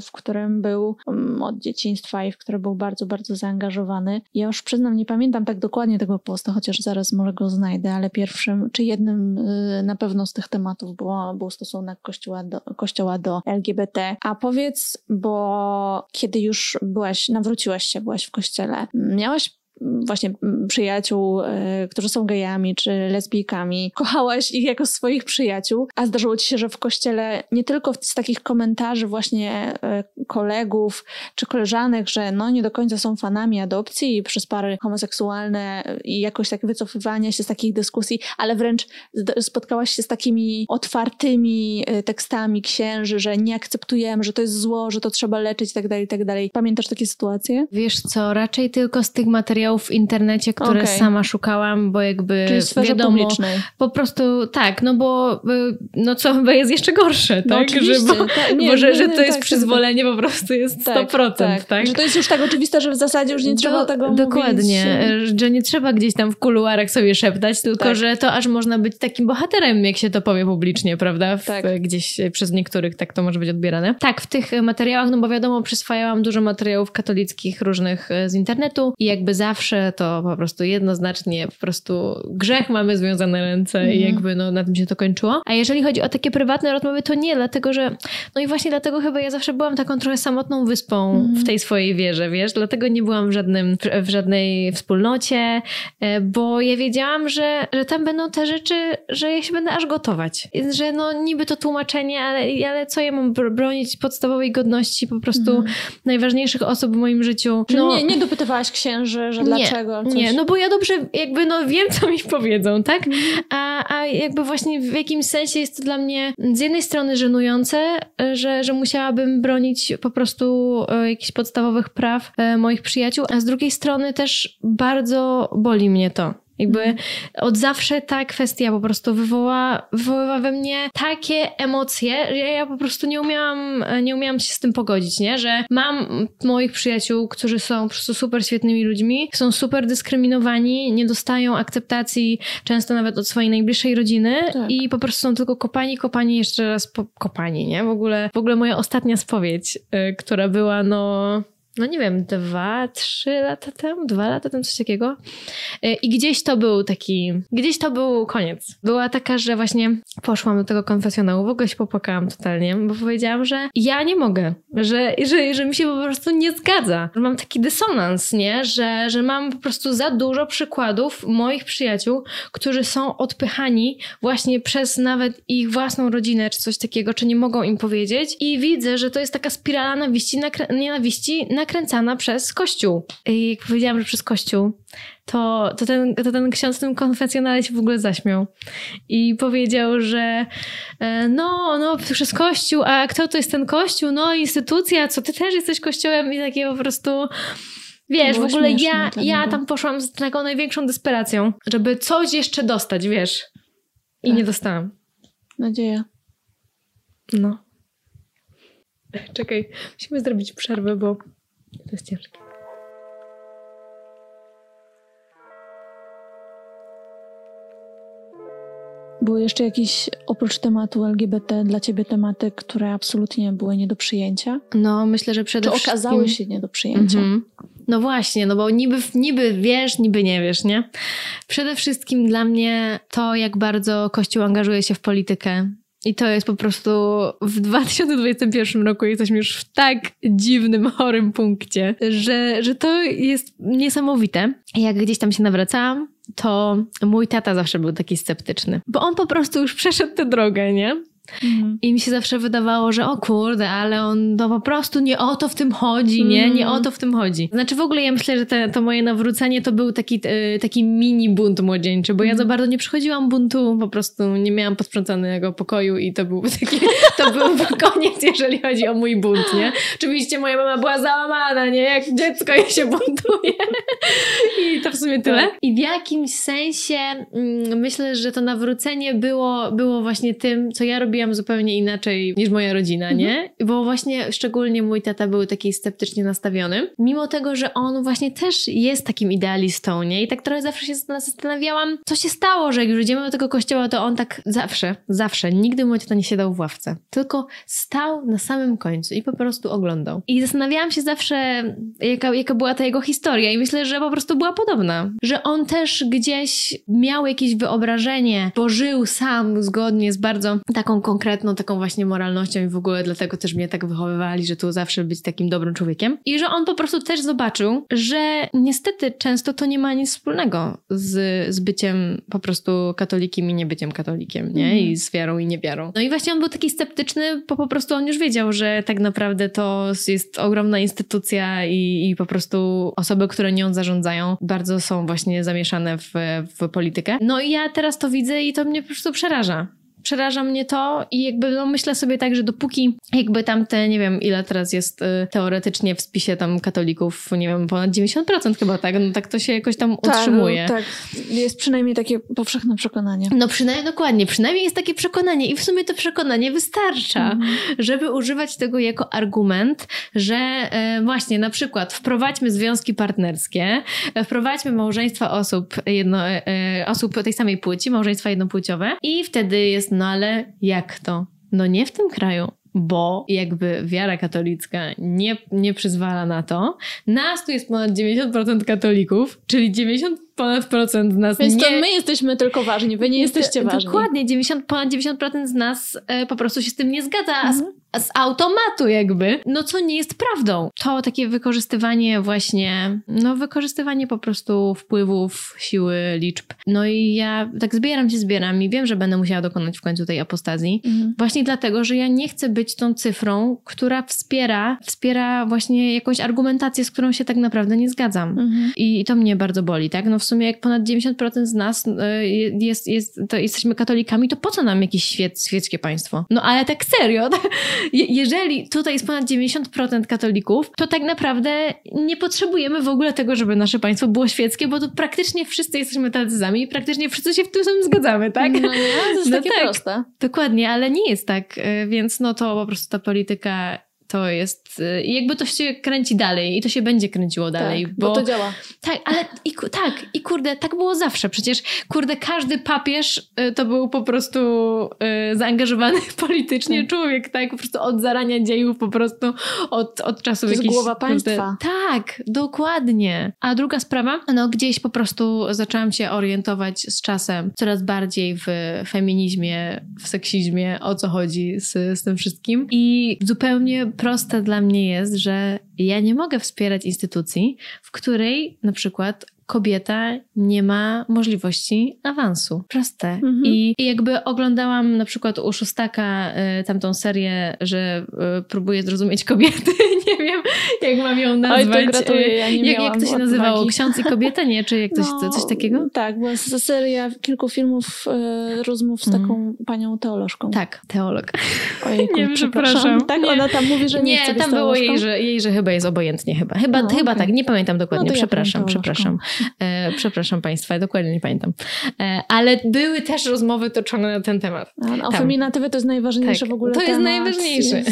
w którym był mm, od dzieciństwa i w który był bardzo, bardzo zaangażowany. Ja już przyznam, nie pamiętam tak dokładnie tego posta, chociaż zaraz może go znajdę, ale pierwszym, czy jednym na pewno z tych tematów było, był stosunek kościoła do, kościoła do LGBT. A powiedz, bo kiedy już byłaś, nawróciłaś się, byłaś w kościele, miałaś właśnie przyjaciół, e, którzy są gejami czy lesbijkami, kochałaś ich jako swoich przyjaciół, a zdarzyło ci się, że w kościele nie tylko z takich komentarzy właśnie e, kolegów czy koleżanek, że no nie do końca są fanami adopcji przez pary homoseksualne i jakoś tak wycofywania się z takich dyskusji, ale wręcz spotkałaś się z takimi otwartymi e, tekstami księży, że nie akceptujemy, że to jest zło, że to trzeba leczyć i tak dalej, tak dalej. Pamiętasz takie sytuacje? Wiesz co, raczej tylko z tych materiałów materiałów w internecie, które okay. sama szukałam, bo jakby Czyli wiadomo, publicznej. po prostu tak, no bo y, no co chyba jest jeszcze gorsze, no tak? Że, bo, Ta, nie, bo, że, że to jest tak, tak, przyzwolenie tak. po prostu jest 100%, tak, tak, Że to jest już tak oczywiste, że w zasadzie już nie trzeba Do, tego Dokładnie, mówić. że nie trzeba gdzieś tam w kuluarach sobie szeptać, tylko tak. że to aż można być takim bohaterem, jak się to powie publicznie, prawda? W, tak. Gdzieś przez niektórych tak to może być odbierane. Tak, w tych materiałach, no bo wiadomo, przyswajałam dużo materiałów katolickich różnych e, z internetu i jakby zawsze zawsze to po prostu jednoznacznie po prostu grzech mamy związane ręce mm. i mhm. jakby no, na tym się to kończyło. A jeżeli chodzi o takie prywatne rozmowy, to nie, dlatego że no i właśnie dlatego chyba ja zawsze byłam taką trochę samotną wyspą mm. w tej swojej wierze, wiesz, dlatego nie byłam w, żadnym, w żadnej wspólnocie, e, bo ja wiedziałam, że, że tam będą te rzeczy, że ja się będę aż gotować. Że no niby to tłumaczenie, ale, ale co ja mam bronić podstawowej godności po prostu mm. najważniejszych osób w moim życiu. No, nie, nie dopytywałaś księży, że dlaczego? Nie, nie, no bo ja dobrze jakby no wiem, co mi powiedzą, tak? A, a jakby właśnie w jakimś sensie jest to dla mnie z jednej strony żenujące, że, że musiałabym bronić po prostu e, jakichś podstawowych praw e, moich przyjaciół, a z drugiej strony też bardzo boli mnie to. Jakby od zawsze ta kwestia po prostu wywoła, wywoływa we mnie takie emocje, że ja po prostu nie umiałam, nie umiałam się z tym pogodzić, nie? Że mam moich przyjaciół, którzy są po prostu super świetnymi ludźmi, są super dyskryminowani, nie dostają akceptacji często nawet od swojej najbliższej rodziny tak. i po prostu są tylko kopani, kopani, jeszcze raz po, kopani, nie? W ogóle, w ogóle moja ostatnia spowiedź, yy, która była no no nie wiem, dwa, trzy lata temu, dwa lata temu, coś takiego. Y, I gdzieś to był taki, gdzieś to był koniec. Była taka, że właśnie poszłam do tego konfesjonału, w ogóle się popłakałam totalnie, bo powiedziałam, że ja nie mogę, że, że, że mi się po prostu nie zgadza. Mam taki dysonans, nie? Że, że mam po prostu za dużo przykładów moich przyjaciół, którzy są odpychani właśnie przez nawet ich własną rodzinę, czy coś takiego, czy nie mogą im powiedzieć i widzę, że to jest taka spirala nienawiści, nienawiści nakręcana przez Kościół. I jak powiedziałam, że przez Kościół, to, to, ten, to ten ksiądz w tym konfesjonale się w ogóle zaśmiał. I powiedział, że e, no, no, przez Kościół, a kto to jest ten Kościół? No, instytucja, co ty też jesteś Kościołem? I takie po prostu... Wiesz, w ogóle ja, ja tam poszłam z taką największą desperacją, żeby coś jeszcze dostać, wiesz. I tak. nie dostałam. Nadzieja. No. Czekaj, musimy zrobić przerwę, bo to jest ciężkie. Były jeszcze jakieś, oprócz tematu LGBT, dla ciebie tematy, które absolutnie były nie do przyjęcia? No, myślę, że przede wszystkim... Czy okazały się nie do przyjęcia? Mm -hmm. No właśnie, no bo niby, niby wiesz, niby nie wiesz, nie? Przede wszystkim dla mnie to, jak bardzo Kościół angażuje się w politykę, i to jest po prostu w 2021 roku jesteśmy już w tak dziwnym, chorym punkcie, że, że to jest niesamowite. Jak gdzieś tam się nawracałam, to mój tata zawsze był taki sceptyczny, bo on po prostu już przeszedł tę drogę, nie? Mhm. I mi się zawsze wydawało, że o kurde, ale on to po prostu nie o to w tym chodzi, nie? Nie o mhm. to w tym chodzi. Znaczy w ogóle ja myślę, że te, to moje nawrócenie to był taki, e, taki mini bunt młodzieńczy, bo ja za mhm. bardzo nie przychodziłam buntu, po prostu nie miałam posprzątanego pokoju i to był taki, to był koniec, jeżeli chodzi o mój bunt, nie? Oczywiście moja mama była załamana, nie? Jak dziecko je się buntuje. I to w sumie tyle. Tak. I w jakimś sensie mm, myślę, że to nawrócenie było, było właśnie tym, co ja robiłam robiłam zupełnie inaczej niż moja rodzina, nie? Mhm. Bo właśnie szczególnie mój tata był taki sceptycznie nastawiony. Mimo tego, że on właśnie też jest takim idealistą, nie? I tak trochę zawsze się zastanawiałam, co się stało, że jak już idziemy do tego kościoła, to on tak zawsze, zawsze, nigdy mój tata nie siadał w ławce. Tylko stał na samym końcu i po prostu oglądał. I zastanawiałam się zawsze, jaka, jaka była ta jego historia i myślę, że po prostu była podobna. Że on też gdzieś miał jakieś wyobrażenie, bo żył sam zgodnie z bardzo taką konkretną taką właśnie moralnością i w ogóle dlatego też mnie tak wychowywali, że tu zawsze być takim dobrym człowiekiem. I że on po prostu też zobaczył, że niestety często to nie ma nic wspólnego z, z byciem po prostu katolikiem i niebyciem katolikiem, nie? Mm. I z wiarą i niewiarą. No i właśnie on był taki sceptyczny, bo po prostu on już wiedział, że tak naprawdę to jest ogromna instytucja i, i po prostu osoby, które nią zarządzają, bardzo są właśnie zamieszane w, w politykę. No i ja teraz to widzę i to mnie po prostu przeraża przeraża mnie to i jakby no myślę sobie tak, że dopóki jakby tam te, nie wiem ile teraz jest y, teoretycznie w spisie tam katolików, nie wiem, ponad 90% chyba tak, no tak to się jakoś tam tak, utrzymuje. No, tak, jest przynajmniej takie powszechne przekonanie. No przynajmniej, dokładnie, przynajmniej jest takie przekonanie i w sumie to przekonanie wystarcza, mhm. żeby używać tego jako argument, że y, właśnie na przykład wprowadźmy związki partnerskie, wprowadźmy małżeństwa osób, jedno, y, y, osób tej samej płci, małżeństwa jednopłciowe i wtedy jest no ale jak to? No nie w tym kraju bo jakby wiara katolicka nie, nie przyzwala na to. Nas tu jest ponad 90% katolików, czyli 90 ponad procent z nas Więc nie... to my jesteśmy tylko ważni, wy nie jesteście ważni. Dokładnie, 90, ponad 90% z nas e, po prostu się z tym nie zgadza, a z, mhm. a z, automatu jakby, no co nie jest prawdą. To takie wykorzystywanie właśnie, no wykorzystywanie po prostu wpływów, siły, liczb. No i ja tak zbieram się, zbieram i wiem, że będę musiała dokonać w końcu tej apostazji. Mhm. Właśnie dlatego, że ja nie chcę być tą cyfrą, która wspiera, wspiera właśnie jakąś argumentację, z którą się tak naprawdę nie zgadzam. Mhm. I, I to mnie bardzo boli, tak? No w sumie jak ponad 90% z nas e, jest, jest, to jesteśmy katolikami, to po co nam jakieś świec, świeckie państwo? No ale tak serio, jeżeli tutaj jest ponad 90% katolików, to tak naprawdę nie potrzebujemy w ogóle tego, żeby nasze państwo było świeckie, bo to praktycznie wszyscy jesteśmy tacyzami i praktycznie wszyscy się w tym samym zgadzamy, tak? No nie, to jest no takie tak, proste. Dokładnie, ale nie jest tak, e, więc no to po prostu ta polityka to jest, y, i jakby to się kręci dalej i to się będzie kręciło dalej. Tak, bo, bo to działa. Tak, ale i, tak, i kurde, tak było zawsze. Przecież, kurde, każdy papież y, to był po prostu y, zaangażowany politycznie tak. człowiek, tak? Po prostu od zarania dziejów, po prostu od, od czasu jest głowa państwa. Kurde, tak, dokładnie. A druga sprawa, no gdzieś po prostu zaczęłam się orientować z czasem coraz bardziej w feminizmie, w seksizmie, o co chodzi z, z tym wszystkim. I zupełnie proste dla mnie jest, że ja nie mogę wspierać instytucji, w której na przykład kobieta nie ma możliwości awansu. Proste. Mhm. I, I, jakby oglądałam na przykład u Szóstaka y, tamtą serię, że y, próbuje zrozumieć kobiety. nie wiem, jak mam ją nazwać. Oj, to gratuluję, ja nie jak, jak to się nazywało? Ksiądz i kobieta? Nie? Czy jak coś, no, coś takiego? Tak, była seria kilku filmów, y, rozmów z mhm. taką mm. panią teolożką. Tak, teolog. Ojejku, nie, przepraszam. Tak, nie. ona tam mówi, że nie, nie chce tam było jej że, jej, że chyba jest obojętnie chyba. Chyba, no, chyba okay. tak, nie pamiętam dokładnie. No przepraszam, ja przepraszam. E, przepraszam Państwa, dokładnie nie pamiętam. E, ale były też rozmowy toczone na ten temat. A, feminatywy to jest najważniejsze tak, w ogóle To jest najważniejsze.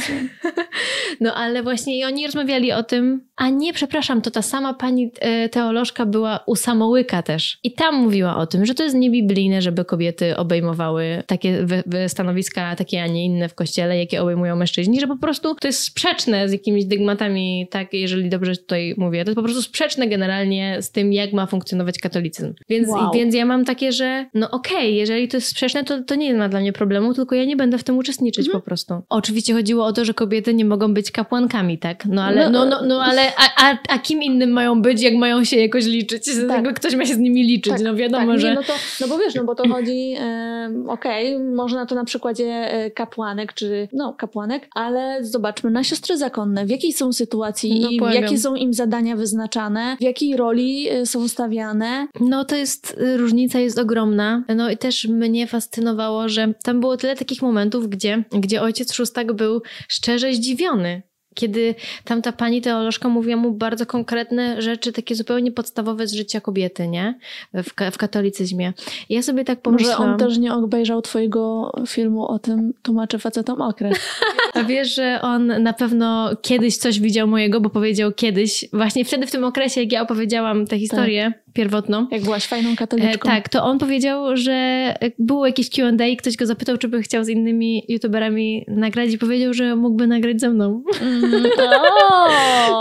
no ale właśnie i oni rozmawiali o tym, a nie, przepraszam, to ta sama pani e, teolożka była u Samołyka też. I tam mówiła o tym, że to jest niebiblijne, żeby kobiety obejmowały takie stanowiska, takie, a nie inne w kościele, jakie obejmują mężczyźni, że po prostu to jest sprzeczne z jakimiś dygmatami, tak, jeżeli dobrze tutaj mówię, to jest po prostu sprzeczne generalnie z tym, jak ma funkcjonować katolicyzm. Więc, wow. więc ja mam takie, że no okej, okay, jeżeli to jest sprzeczne, to, to nie ma dla mnie problemu, tylko ja nie będę w tym uczestniczyć mhm. po prostu. Oczywiście chodziło o to, że kobiety nie mogą być kapłankami, tak? No ale, no, no, no, no ale a, a, a kim innym mają być, jak mają się jakoś liczyć? Tak. Ktoś ma się z nimi liczyć, tak, no wiadomo, tak. że... Nie, no, to, no bo wiesz, no bo to chodzi, e, okej, okay, można to na przykładzie e, kapłanek, czy no kapłanek, ale zobaczmy na siostry zakonne, w jakiej są sytuacji no, i jakie są im zadania wyznaczane, w jakiej roli e, No to jest, y, różnica jest ogromna. No i też mnie fascynowało, że tam było tyle takich momentów, gdzie, gdzie ojciec szóstak był szczerze zdziwiony kiedy tamta pani teolożka mówiła mu bardzo konkretne rzeczy, takie zupełnie podstawowe z życia kobiety, nie? W, w katolicyzmie. I ja sobie tak pomyślałam... Może on też nie obejrzał twojego filmu o tym tłumaczę facetom okres. A wiesz, że on na pewno kiedyś coś widział mojego, bo powiedział kiedyś, właśnie wtedy w tym okresie, jak ja opowiedziałam tę historię, tak pierwotną. Jak byłaś fajną katoliczką. E, tak, to on powiedział, że było jakieś Q&A i ktoś go zapytał, czy by chciał z innymi youtuberami nagrać i powiedział, że mógłby nagrać ze mną. Mm,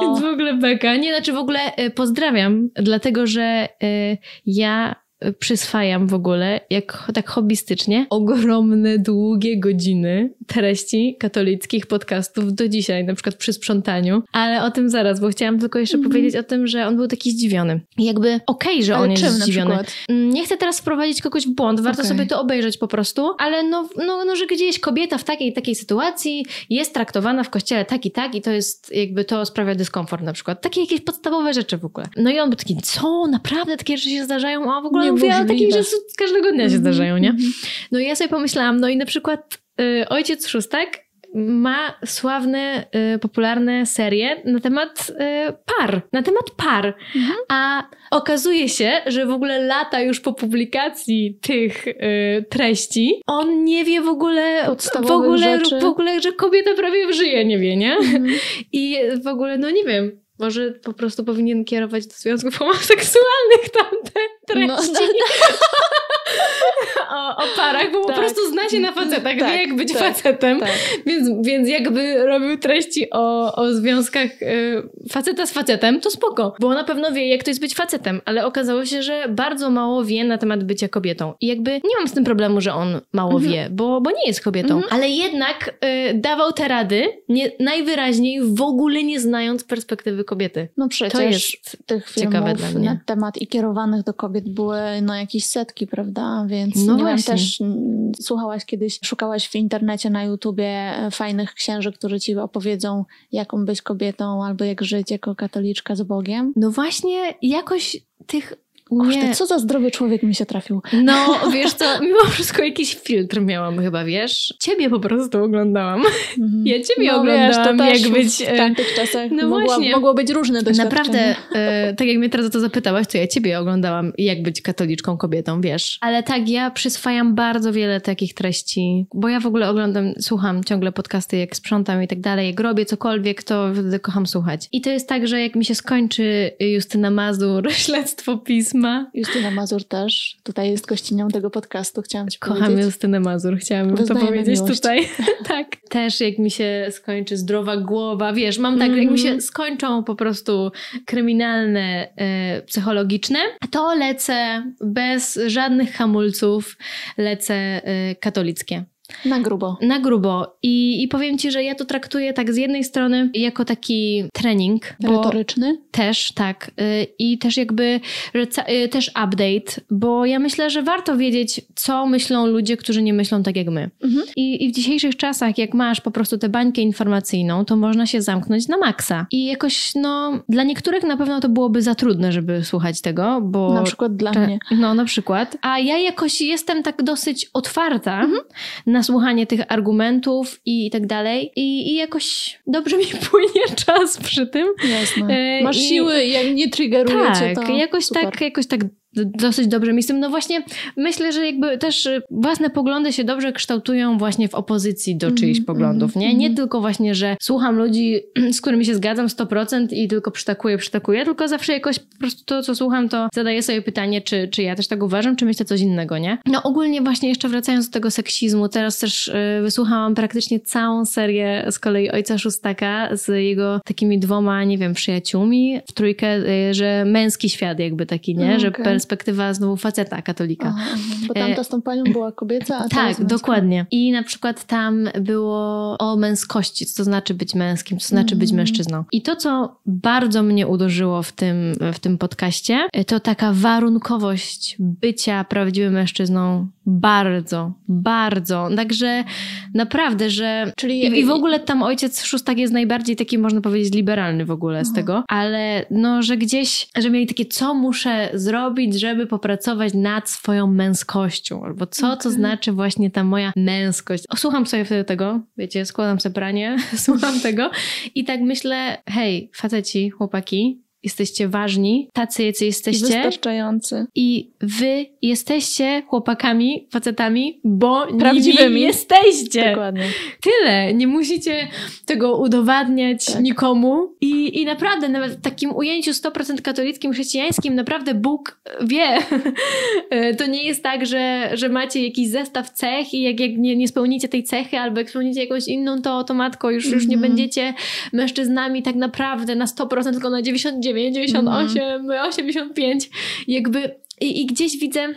Więc w ogóle beka. Nie, znaczy w ogóle e, pozdrawiam, dlatego że e, ja przyswajam w ogóle, jak tak hobbystycznie, ogromne, długie godziny treści katolickich podcastów do dzisiaj, na przykład przy sprzątaniu. Ale o tym zaraz, bo chciałam tylko jeszcze mm -hmm. powiedzieć o tym, że on był taki zdziwiony. jakby okej, okay, że ale on jest zdziwiony. Mm, nie chcę teraz wprowadzić kogoś w błąd, warto okay. sobie to obejrzeć po prostu, ale no, no, no, że gdzieś kobieta w takiej takiej sytuacji jest traktowana w kościele tak i tak i to jest jakby to sprawia dyskomfort na przykład. Takie jakieś podstawowe rzeczy w ogóle. No i on był taki, co? Naprawdę takie rzeczy się zdarzają? A w ogóle nie mówię, ale takich rzeczy każdego dnia się zdarzają, nie? Mhm. No i ja sobie pomyślałam, no i na przykład y, ojciec szóstek ma sławne, y, popularne serie na temat y, par, na temat par. Mhm. A okazuje się, że w ogóle lata już po publikacji tych y, treści, on nie wie w ogóle, w ogóle, rzeczy. w ogóle, że kobieta prawie żyje, nie wie, nie? Mhm. I w ogóle, no nie wiem, może po prostu powinien kierować do związków homoseksualnych tamte treści. No, no, o, o, parach, bo tak. po prostu zna się na facetach, tak, wie jak być tak, facetem. Tak. Więc, więc jakby robił treści o, o związkach y, faceta z facetem, to spoko. Bo na pewno wie, jak to jest być facetem, ale okazało się, że bardzo mało wie na temat bycia kobietą. I jakby nie mam z tym problemu, że on mało mhm. wie, bo, bo nie jest kobietą. Mhm. Ale jednak y, dawał te rady nie, najwyraźniej w ogóle nie znając perspektywy kobiety. No przecież to jest tych filmów na temat i kierowanych do kobiet były no jakieś setki, prawda? Więc no nie wiem, też mm, słuchałaś kiedyś, szukałaś w internecie, na YouTubie e, fajnych księży, którzy ci opowiedzą, jaką być kobietą albo jak żyć jako katoliczka z Bogiem? No właśnie, jakoś tych Kurde, co za zdrowy człowiek mi się trafił. No, wiesz co, mimo wszystko jakiś filtr miałam chyba, wiesz? Ciebie po prostu oglądałam. Mhm. Ja ciebie no, oglądałam, wiesz, jak być... W tamtych czasach no mogło, właśnie. mogło być różne doświadczenia. Naprawdę, e, tak jak mnie teraz o to zapytałaś, to ja ciebie oglądałam, jak być katoliczką kobietą, wiesz? Ale tak, ja przyswajam bardzo wiele takich treści, bo ja w ogóle oglądam, słucham ciągle podcasty, jak sprzątam i tak dalej, jak robię cokolwiek, to wtedy kocham słuchać. I to jest tak, że jak mi się skończy Justyna Mazur, śledztwo pisma. Justyna Mazur też. Tutaj jest gościnią tego podcastu, chciałam ci Kocham powiedzieć. Kocham Justynę Mazur, chciałabym to powiedzieć miłość. tutaj. tak. Też jak mi się skończy zdrowa głowa, wiesz, mam tak, mm jak mi się mhm. skończą po prostu kryminalne, e, psychologiczne, to lecę bez żadnych hamulców, lecę e, katolickie. Na grubo. Na grubo. I, I powiem ci, że ja to traktuję tak z jednej strony jako taki trening. Retoryczny? Też, tak. Y, I też jakby y, też update, bo ja myślę, że warto wiedzieć, co myślą ludzie, którzy nie myślą tak jak my. Mhm. I, I w dzisiejszych czasach, jak masz po prostu tę bańkę informacyjną, to można się zamknąć na maksa. I jakoś, no, dla niektórych na pewno to byłoby za trudne, żeby słuchać tego, bo... Na przykład dla mnie. No, na przykład. A ja jakoś jestem tak dosyć otwarta mhm na słuchanie tych argumentów i, tak dalej. I, I, jakoś dobrze mi płynie czas przy tym. Jasne. E, Masz I, siły, jak nie triggeruje tak, cię to jakoś super. tak, jakoś tak dosyć dobrze mi z tym. No właśnie myślę, że jakby też własne poglądy się dobrze kształtują właśnie w opozycji do czyichś mm, poglądów, nie? Nie mm. tylko właśnie, że słucham ludzi, z którymi się zgadzam 100% i tylko przytakuję, przytakuję, tylko zawsze jakoś po prostu to, co słucham, to zadaję sobie pytanie, czy, czy ja też tak uważam, czy myślę coś innego, nie? No ogólnie właśnie jeszcze wracając do tego seksizmu, teraz też y, wysłuchałam praktycznie całą serię z kolei Ojca Szóstaka z jego takimi dwoma, nie wiem, przyjaciółmi w trójkę, y, że męski świat jakby taki, nie? Okay. Perspektywa znowu faceta katolika. Aha, bo tamta z tą panią była kobieca, a Tak, dokładnie. I na przykład tam było o męskości, co to znaczy być męskim, co znaczy być mhm. mężczyzną. I to, co bardzo mnie uderzyło w tym, w tym podcaście, to taka warunkowość bycia prawdziwym mężczyzną bardzo, bardzo. Także naprawdę, że. Czyli i, i w ogóle tam ojciec Szóstak jest najbardziej taki, można powiedzieć, liberalny w ogóle z tego, ale no, że gdzieś, że mieli takie, co muszę zrobić, żeby popracować nad swoją męskością, albo co okay. to znaczy właśnie ta moja męskość. Słucham sobie wtedy tego, wiecie, składam sobie pranie, słucham tego i tak myślę, hej, faceci, chłopaki, jesteście ważni, tacy jacy jesteście. I wystarczający. I wy jesteście chłopakami, facetami, bo prawdziwymi jesteście. Dokładnie. Tyle. Nie musicie tego udowadniać tak. nikomu. I, I naprawdę, nawet w takim ujęciu 100% katolickim, chrześcijańskim, naprawdę Bóg wie. to nie jest tak, że, że macie jakiś zestaw cech i jak, jak nie, nie spełnicie tej cechy, albo jak spełnicie jakąś inną, to automatko już, już nie mhm. będziecie mężczyznami tak naprawdę na 100%, tylko na 99 98, mm. 85. Jakby i, i gdzieś widzę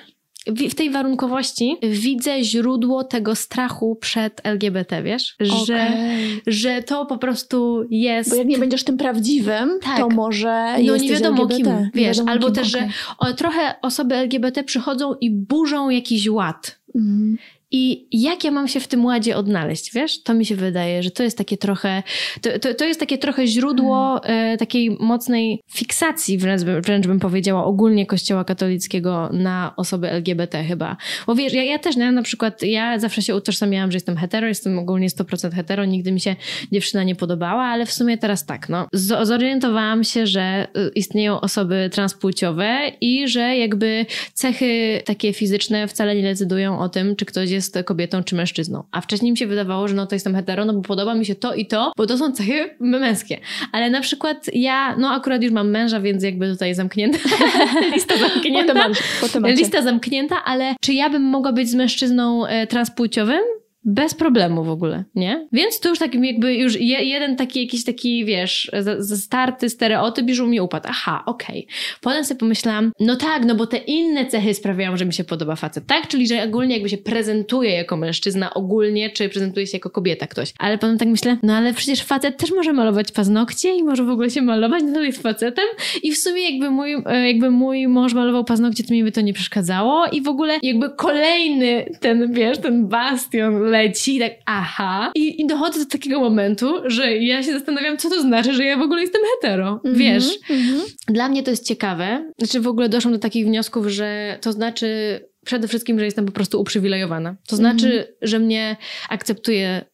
w tej warunkowości widzę źródło tego strachu przed LGBT, wiesz? Że, okay. że to po prostu jest. Bo jak nie będziesz tym prawdziwym, tak. to może. No nie wiadomo LGBT. kim, wiesz, wiadomo albo kim, też, okay. że o, trochę osoby LGBT przychodzą i burzą jakiś ład. Mm. I jak ja mam się w tym ładzie odnaleźć, wiesz? To mi się wydaje, że to jest takie trochę, to, to, to jest takie trochę źródło e, takiej mocnej fiksacji, wręcz, wręcz bym powiedziała, ogólnie kościoła katolickiego na osoby LGBT chyba. Bo wiesz, ja, ja też, ja na przykład, ja zawsze się utożsamiałam, że jestem hetero, jestem ogólnie 100% hetero, nigdy mi się dziewczyna nie podobała, ale w sumie teraz tak, no. Z, zorientowałam się, że y, istnieją osoby transpłciowe i że jakby cechy takie fizyczne wcale nie decydują o tym, czy ktoś jest jest kobietą czy mężczyzną. A wcześniej mi się wydawało, że no to jestem hetero, no bo podoba mi się to i to, bo to są cechy męskie. Ale na przykład ja, no akurat już mam męża, więc jakby tutaj zamknięta. Lista zamknięta. Potem, potem Lista zamknięta, ale czy ja bym mogła być z mężczyzną e, transpłciowym? Bez problemu w ogóle, nie? Więc to już takim jakby już je, jeden taki jakiś taki, wiesz, starty stereotyp już u mnie upadł. Aha, okej. Okay. Potem sobie pomyślałam, no tak, no bo te inne cechy sprawiają, że mi się podoba facet, tak? Czyli, że ogólnie jakby się prezentuje jako mężczyzna ogólnie, czy prezentuje się jako kobieta ktoś. Ale potem tak myślę, no ale przecież facet też może malować paznokcie i może w ogóle się malować, no to jest facetem i w sumie jakby mój, e, jakby mój mąż malował paznokcie, to mi by to nie przeszkadzało i w ogóle jakby kolejny ten, wiesz, ten bastion leci, tak aha. I, I dochodzę do takiego momentu, że ja się zastanawiam, co to znaczy, że ja w ogóle jestem hetero. Mm -hmm, Wiesz? Mm -hmm. Dla mnie to jest ciekawe. Znaczy w ogóle doszłam do takich wniosków, że to znaczy przede wszystkim, że jestem po prostu uprzywilejowana. To znaczy, mm. że mnie akceptuje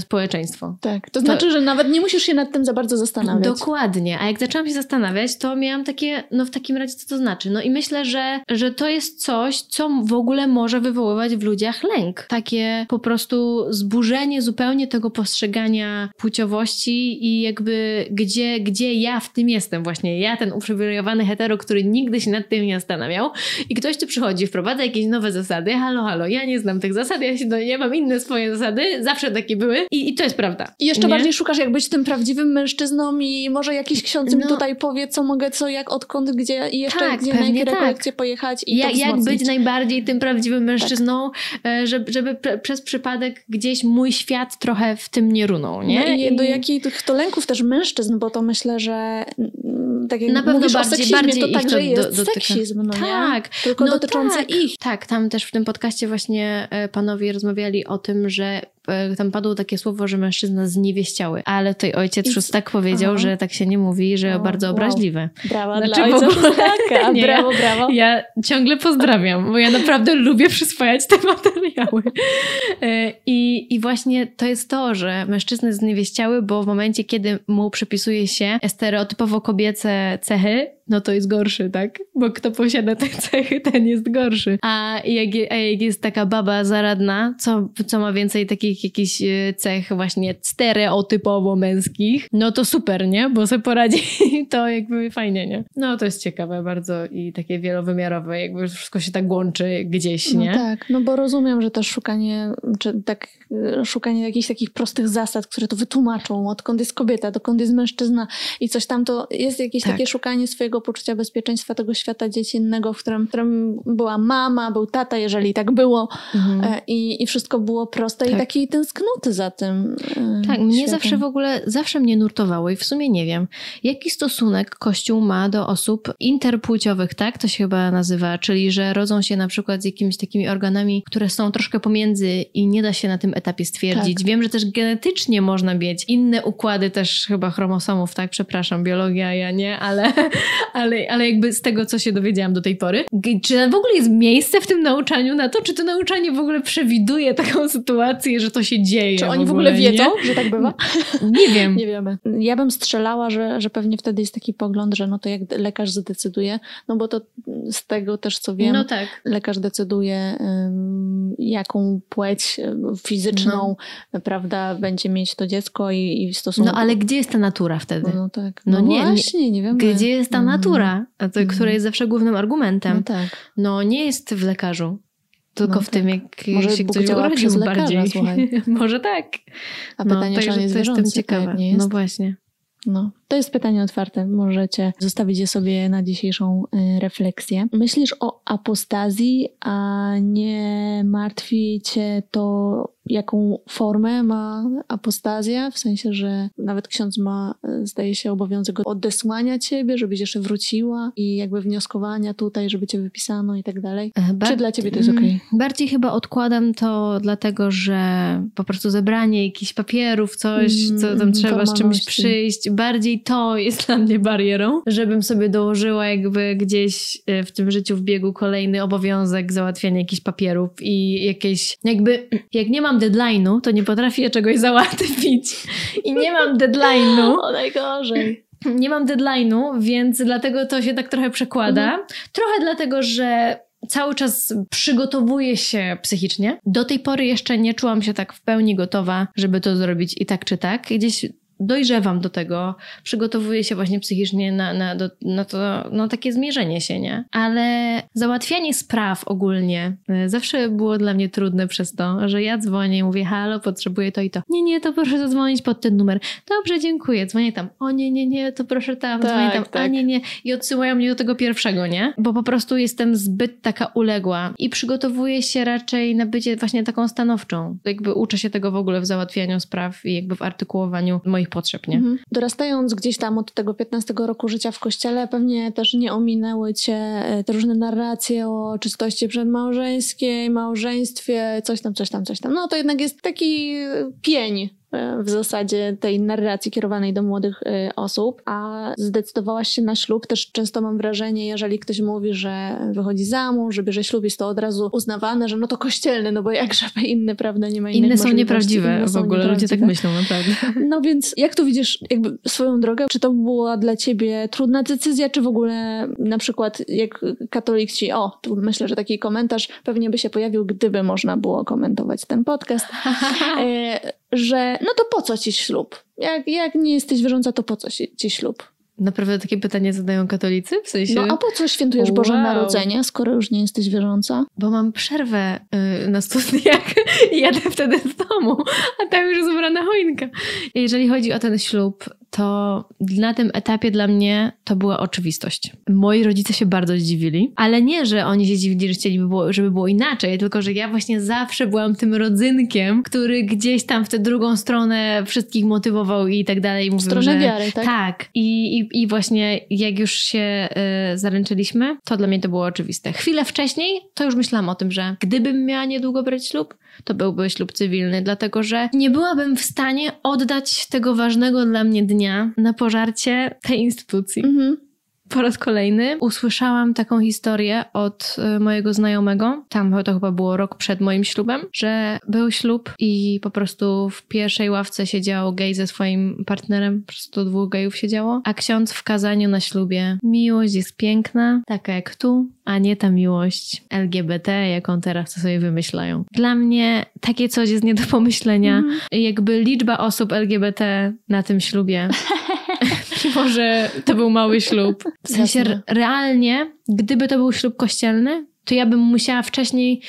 społeczeństwo. Tak, to, to znaczy, że nawet nie musisz się nad tym za bardzo zastanawiać. Dokładnie, a jak zaczęłam się zastanawiać, to miałam takie, no w takim razie co to znaczy? No i myślę, że, że to jest coś, co w ogóle może wywoływać w ludziach lęk. Takie po prostu zburzenie zupełnie tego postrzegania płciowości i jakby gdzie, gdzie ja w tym jestem właśnie. Ja, ten uprzywilejowany hetero, który nigdy się nad tym nie zastanawiał i ktoś tu przychodzi, wprowadza jakieś nowe zasady, halo, halo, ja nie znam tych zasad, ja, się do, ja mam inne swoje zasady, zawsze takie były i, i to jest prawda. I jeszcze nie? bardziej szukasz jak być tym prawdziwym mężczyzną i może jakiś ksiądz no. mi tutaj powie, co mogę, co, jak, odkąd, gdzie i jeszcze tak, gdzie, na jakie tak. pojechać i ja, Jak być najbardziej tym prawdziwym mężczyzną, tak. żeby, żeby przez przypadek gdzieś mój świat trochę w tym nie runął, nie? No i, I do jakich to lęków też mężczyzn, bo to myślę, że tak jak na pewno mówisz bardziej, o seksizmie, bardziej to także jest do, seksizm, no Tak. Tylko no dotyczący tak. ich. Tak, tam też w tym podcaście właśnie e, panowie rozmawiali o tym, że tam padło takie słowo, że mężczyzna zniewieściały, ale tutaj ojciec It's... tak powiedział, Aha. że tak się nie mówi, że o, bardzo wow. obraźliwe. Brawa znaczy, dla ojca nie, brawo, brawo. Ja ciągle pozdrawiam, bo ja naprawdę lubię przyswajać te materiały. E, I, I właśnie to jest to, że mężczyzny zniewieściały, bo w momencie, kiedy mu przypisuje się stereotypowo kobiece cechy, no to jest gorszy, tak? Bo kto posiada te cechy, ten jest gorszy. A jak, a jak jest taka baba zaradna, co, co ma więcej takich jakichś e, cech właśnie stereotypowo męskich, no to super, nie? Bo sobie poradzi to jakby fajnie, nie? No to jest ciekawe bardzo i takie wielowymiarowe, jakby wszystko się tak łączy gdzieś, nie? No tak, no bo rozumiem, że też szukanie, czy tak, e, szukanie jakichś takich prostych zasad, które to wytłumaczą, odkąd jest kobieta, dokąd jest mężczyzna i coś tam, to jest jakieś tak. takie szukanie swojego tego poczucia bezpieczeństwa tego świata dziecięcego, w którym, w którym była mama, był tata, jeżeli tak było mhm. E, i, i wszystko było proste tak. i takiej tęsknoty za tym. E, tak, mnie zawsze w ogóle, zawsze mnie nurtowało i w sumie nie wiem, jaki stosunek Kościół ma do osób interpłciowych, tak? To się chyba nazywa, czyli że rodzą się na przykład z jakimiś takimi organami, które są troszkę pomiędzy i nie da się na tym etapie stwierdzić. Tak. Wiem, że też genetycznie można mieć inne układy też chyba chromosomów, tak? Przepraszam, biologia, ja nie, ale, ale, ale jakby z tego, co się dowiedziałam do tej pory. Czy w ogóle jest miejsce w tym nauczaniu na to? Czy to nauczanie w ogóle przewiduje taką sytuację, że to się dzieje? Czy oni w ogóle, w ogóle wiedzą, że tak bywa? Nie wiem. Nie wiemy. Ja bym strzelała, że, że pewnie wtedy jest taki pogląd, że no to jak lekarz zadecyduje, no bo to z tego też, co wiem, no tak. lekarz decyduje um, jaką płeć fizyczną, no. prawda, będzie mieć to dziecko i, i w stosunku... No ale gdzie jest ta natura wtedy? No tak. No, no nie, właśnie, nie, nie wiem. Gdzie jest ta natura? Natura, a to, która jest zawsze głównym argumentem. No, tak. no nie jest w lekarzu. Tylko no, w tym, tak. jak Może się Bóg ktoś urodził bardziej. Może tak. A pytanie, no, czy on jest jestem ciekawa. Nie jest? No właśnie. No, to jest pytanie otwarte. Możecie zostawić je sobie na dzisiejszą y, refleksję. Myślisz o apostazji, a nie martwi cię to, jaką formę ma apostazja? W sensie, że nawet ksiądz ma, zdaje się, obowiązek odesłania ciebie, żebyś jeszcze wróciła i jakby wnioskowania tutaj, żeby cię wypisano i tak dalej. E, Bar- Czy dla ciebie to jest okej? Okay? Bardziej chyba odkładam to dlatego, że po prostu zebranie jakichś papierów, coś, co tam mm, trzeba z czymś przyjść, bardziej to jest dla mnie barierą, żebym sobie dołożyła jakby gdzieś e, w tym życiu w biegu kolejny obowiązek załatwiania jakichś papierów i jakieś jakby, jak nie mam deadline'u, to nie potrafię czegoś załatwić i nie mam deadline'u. O najgorzej. Nie mam deadline'u, więc dlatego to się tak trochę przekłada. Mhm. Trochę dlatego, że cały czas przygotowuję się psychicznie. Do tej pory jeszcze nie czułam się tak w pełni gotowa, żeby to zrobić i tak czy tak. Gdzieś dojrzewam do tego, przygotowuję się właśnie psychicznie na, na, do, na to, na takie zmierzenie się, nie? Ale załatwianie spraw ogólnie y, zawsze było dla mnie trudne przez to, że ja dzwonię i mówię, halo, potrzebuję to i to. Nie, nie, to proszę zadzwonić pod ten numer. Dobrze, dziękuję. Dzwonię tam. O nie, nie, nie, to proszę tam, tak, dzwonię tam. Tak. A nie, nie. I odsyłają mnie do tego pierwszego, nie? Bo po prostu jestem zbyt taka uległa i przygotowuję się raczej na bycie właśnie taką stanowczą. Jakby uczę się tego w ogóle w załatwianiu spraw i jakby w artykułowaniu moich moich potrzeb, nie? Mhm. Dorastając gdzieś tam od tego 15 roku życia w kościele, pewnie też nie ominęły cię e, te różne narracje o czystości przedmałżeńskiej, małżeństwie, coś tam, coś tam, coś tam. No to jednak jest taki pień E, w zasadzie tej narracji kierowanej do młodych e, osób, a zdecydowałaś się na ślub. Też często mam wrażenie, jeżeli ktoś mówi, że wychodzi za mąż, że bierze ślub, jest to od razu uznawane, że no to kościelny, no bo jak żeby inne, prawda, nie ma innych Inne są nieprawdziwe, inne w ogóle ludzie tak myślą, naprawdę. No więc jak tu widzisz jakby swoją drogę? Czy to była dla ciebie trudna decyzja, czy w ogóle na przykład jak katolik ci, o, tu myślę, że taki komentarz pewnie by się pojawił, gdyby można było komentować ten podcast, e, że no to po co ci ślub? Jak, jak nie jesteś wierząca, to po co ci ślub? Naprawdę takie pytanie zadają katolicy? W sensie... No a po co świętujesz wow. Boże Narodzenie, skoro już nie jesteś wierząca? Bo mam przerwę yy, na studiach i jadę wtedy z domu, a tam już zebrana choinka. Jeżeli chodzi o ten ślub, to na tym etapie dla mnie to była oczywistość. Moi rodzice się bardzo zdziwili, ale nie, że oni się zdziwili, że chcieliby, było, żeby było inaczej, tylko że ja właśnie zawsze byłam tym rodzynkiem, który gdzieś tam w tę drugą stronę wszystkich motywował i tak dalej. Mówił, stronę że, wiary, tak? Tak. I, i, i właśnie jak już się y, zaręczyliśmy, to dla mnie to było oczywiste. Chwilę wcześniej to już myślałam o tym, że gdybym miała niedługo brać ślub, to byłby ślub cywilny, dlatego że nie byłabym w stanie oddać tego ważnego dla mnie dnia na pożarcie tej instytucji. Mhm po raz kolejny usłyszałam taką historię od y, mojego znajomego, tam to chyba było rok przed moim ślubem, że był ślub i po prostu w pierwszej ławce siedział gej ze swoim partnerem, po prostu dwóch gejów siedziało, a ksiądz w kazaniu na ślubie miłość jest piękna, taka jak tu, a nie ta miłość LGBT, jaką teraz sobie wymyślają. Dla mnie takie coś jest nie do pomyślenia. Mm. Jakby liczba osób LGBT na tym ślubie Mimo, że to był mały ślub. W sensie realnie, gdyby to był ślub kościelny, to ja bym musiała wcześniej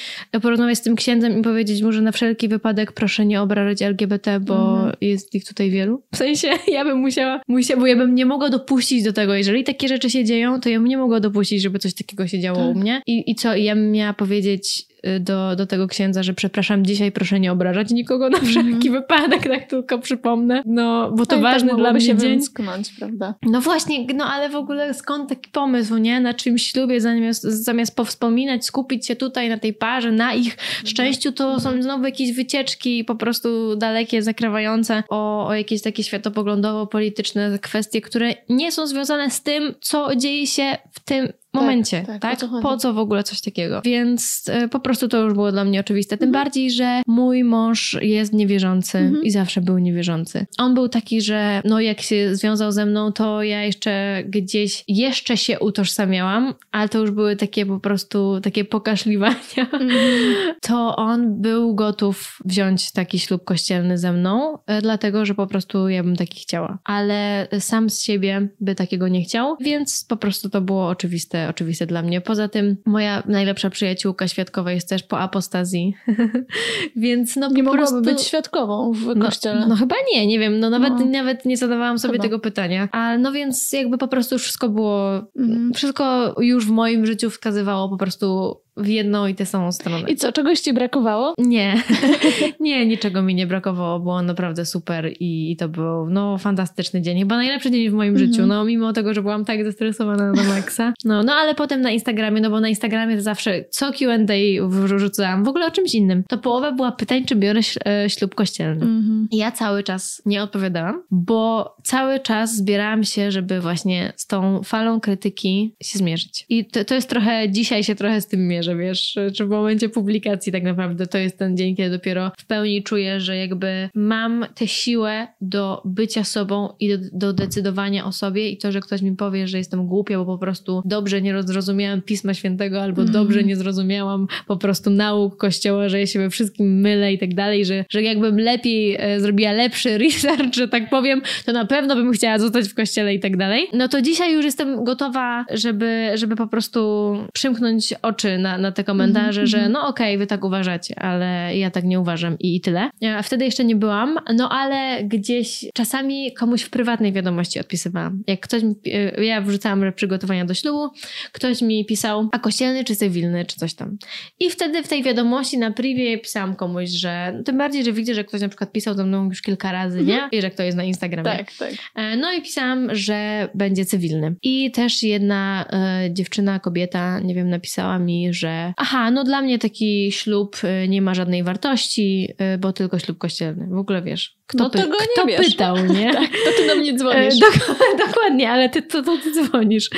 porozmawiać z tym księdzem i powiedzieć mu, że na wszelki wypadek proszę nie obrażać LGBT, bo mhm. jest ich tutaj wielu. W sensie ja bym musiała, musiała, bo ja bym nie mogła dopuścić do tego. Jeżeli takie rzeczy się dzieją, to ja bym nie mogła dopuścić, żeby coś takiego się działo tak. u mnie. I, I co? I ja bym miała powiedzieć, do, do tego księdza, że przepraszam, dzisiaj proszę nie obrażać nikogo na mhm. wszelki mm. wypadek, tak tylko przypomnę. No, bo to no ważny tak dla mnie się dzień. Wymsknąć, prawda? No właśnie, no ale w ogóle skąd taki pomysł, nie? Na czymś ślubie, zamiast, zamiast powspominać, skupić się tutaj na tej parze, na ich mhm. szczęściu, to są znowu jakieś wycieczki po prostu dalekie, zakrawające o, o jakieś takie światopoglądowo-polityczne kwestie, które nie są związane z tym, co dzieje się w tym tak, momencie, tak? tak? Po, co po, co w ogóle coś takiego? Więc y, po prostu to już było dla mnie oczywiste. Tym mhm. bardziej, że mój mąż jest niewierzący mhm. i zawsze był niewierzący. On był taki, że no jak się związał ze mną, to ja jeszcze gdzieś jeszcze się utożsamiałam, ale to już były takie po prostu takie pokaszliwania. Mhm. To on był gotów wziąć taki ślub kościelny ze mną, y, dlatego, że po prostu ja bym taki chciała. Ale sam z siebie by takiego nie chciał, więc po prostu to było oczywiste oczywiste dla mnie. Poza tym moja najlepsza przyjaciółka świadkowa jest też po apostazji, więc no Nie mogłaby prostu... być świadkową w no, kościele. No chyba nie, nie wiem, no nawet, no. nawet nie zadawałam sobie chyba. tego pytania. A no więc jakby po prostu wszystko było, mhm. wszystko już w moim życiu wskazywało po prostu w jedną i tę samą stronę. I co, czegoś ci brakowało? Nie, nie, niczego mi nie brakowało, było naprawdę super i, i, to był no fantastyczny dzień, chyba najlepszy dzień w moim -hmm. życiu, no mimo tego, że byłam tak zestresowana na maksa. No, no ale potem na Instagramie, no bo na Instagramie to zawsze co Q&A wrzucałam, w ogóle o czymś innym. To połowa była pytań, czy biorę e, ślub kościelny. -hmm. Ja cały czas nie odpowiadałam, bo cały czas zbierałam się, żeby właśnie z tą falą krytyki się zmierzyć. I to, to jest trochę, dzisiaj się trochę z tym mierzę, że wiesz, czy w momencie publikacji tak naprawdę to jest ten dzień, kiedy dopiero w pełni czuję, że jakby mam tę siłę do bycia sobą i do, do decydowania o sobie i to, że ktoś mi powie, że jestem głupia, bo po prostu dobrze nie zrozumiałam Pisma Świętego albo mm. dobrze nie zrozumiałam po prostu nauk Kościoła, że ja się we wszystkim mylę i tak dalej, że, że jakbym lepiej e, zrobiła lepszy research, że tak powiem, to na pewno bym chciała zostać w Kościele i tak dalej. No to dzisiaj już jestem gotowa, żeby, żeby po prostu przymknąć oczy na, na te komentarze, Mhm, że mhm. no okej, wy tak uważacie, ale ja tak nie uważam i, i tyle. A wtedy jeszcze nie byłam, no ale gdzieś czasami komuś w prywatnej wiadomości odpisywałam. Jak ktoś, mi, y, ja wrzucałam przygotowania do ślubu, ktoś mi pisał, a kościelny czy cywilny, czy coś tam. I wtedy w tej wiadomości na privie pisałam komuś, że no tym bardziej, że widzę, że ktoś na przykład pisał do mną już kilka razy, nie? I że kto jest na Instagramie. Tak, tak. E, No i pisałam, że będzie cywilny. I też jedna e, dziewczyna, kobieta, nie wiem, napisała mi, że aha, no dla mnie taki ślub e, nie ma żadnej wartości, e, bo tylko ślub kościelny. W ogóle wiesz, kto, No tego nie kto wiesz. pytał, nie? Tak, to ty do mnie dzwonisz. E, dok- dokładnie, ale ty to, to ty dzwonisz.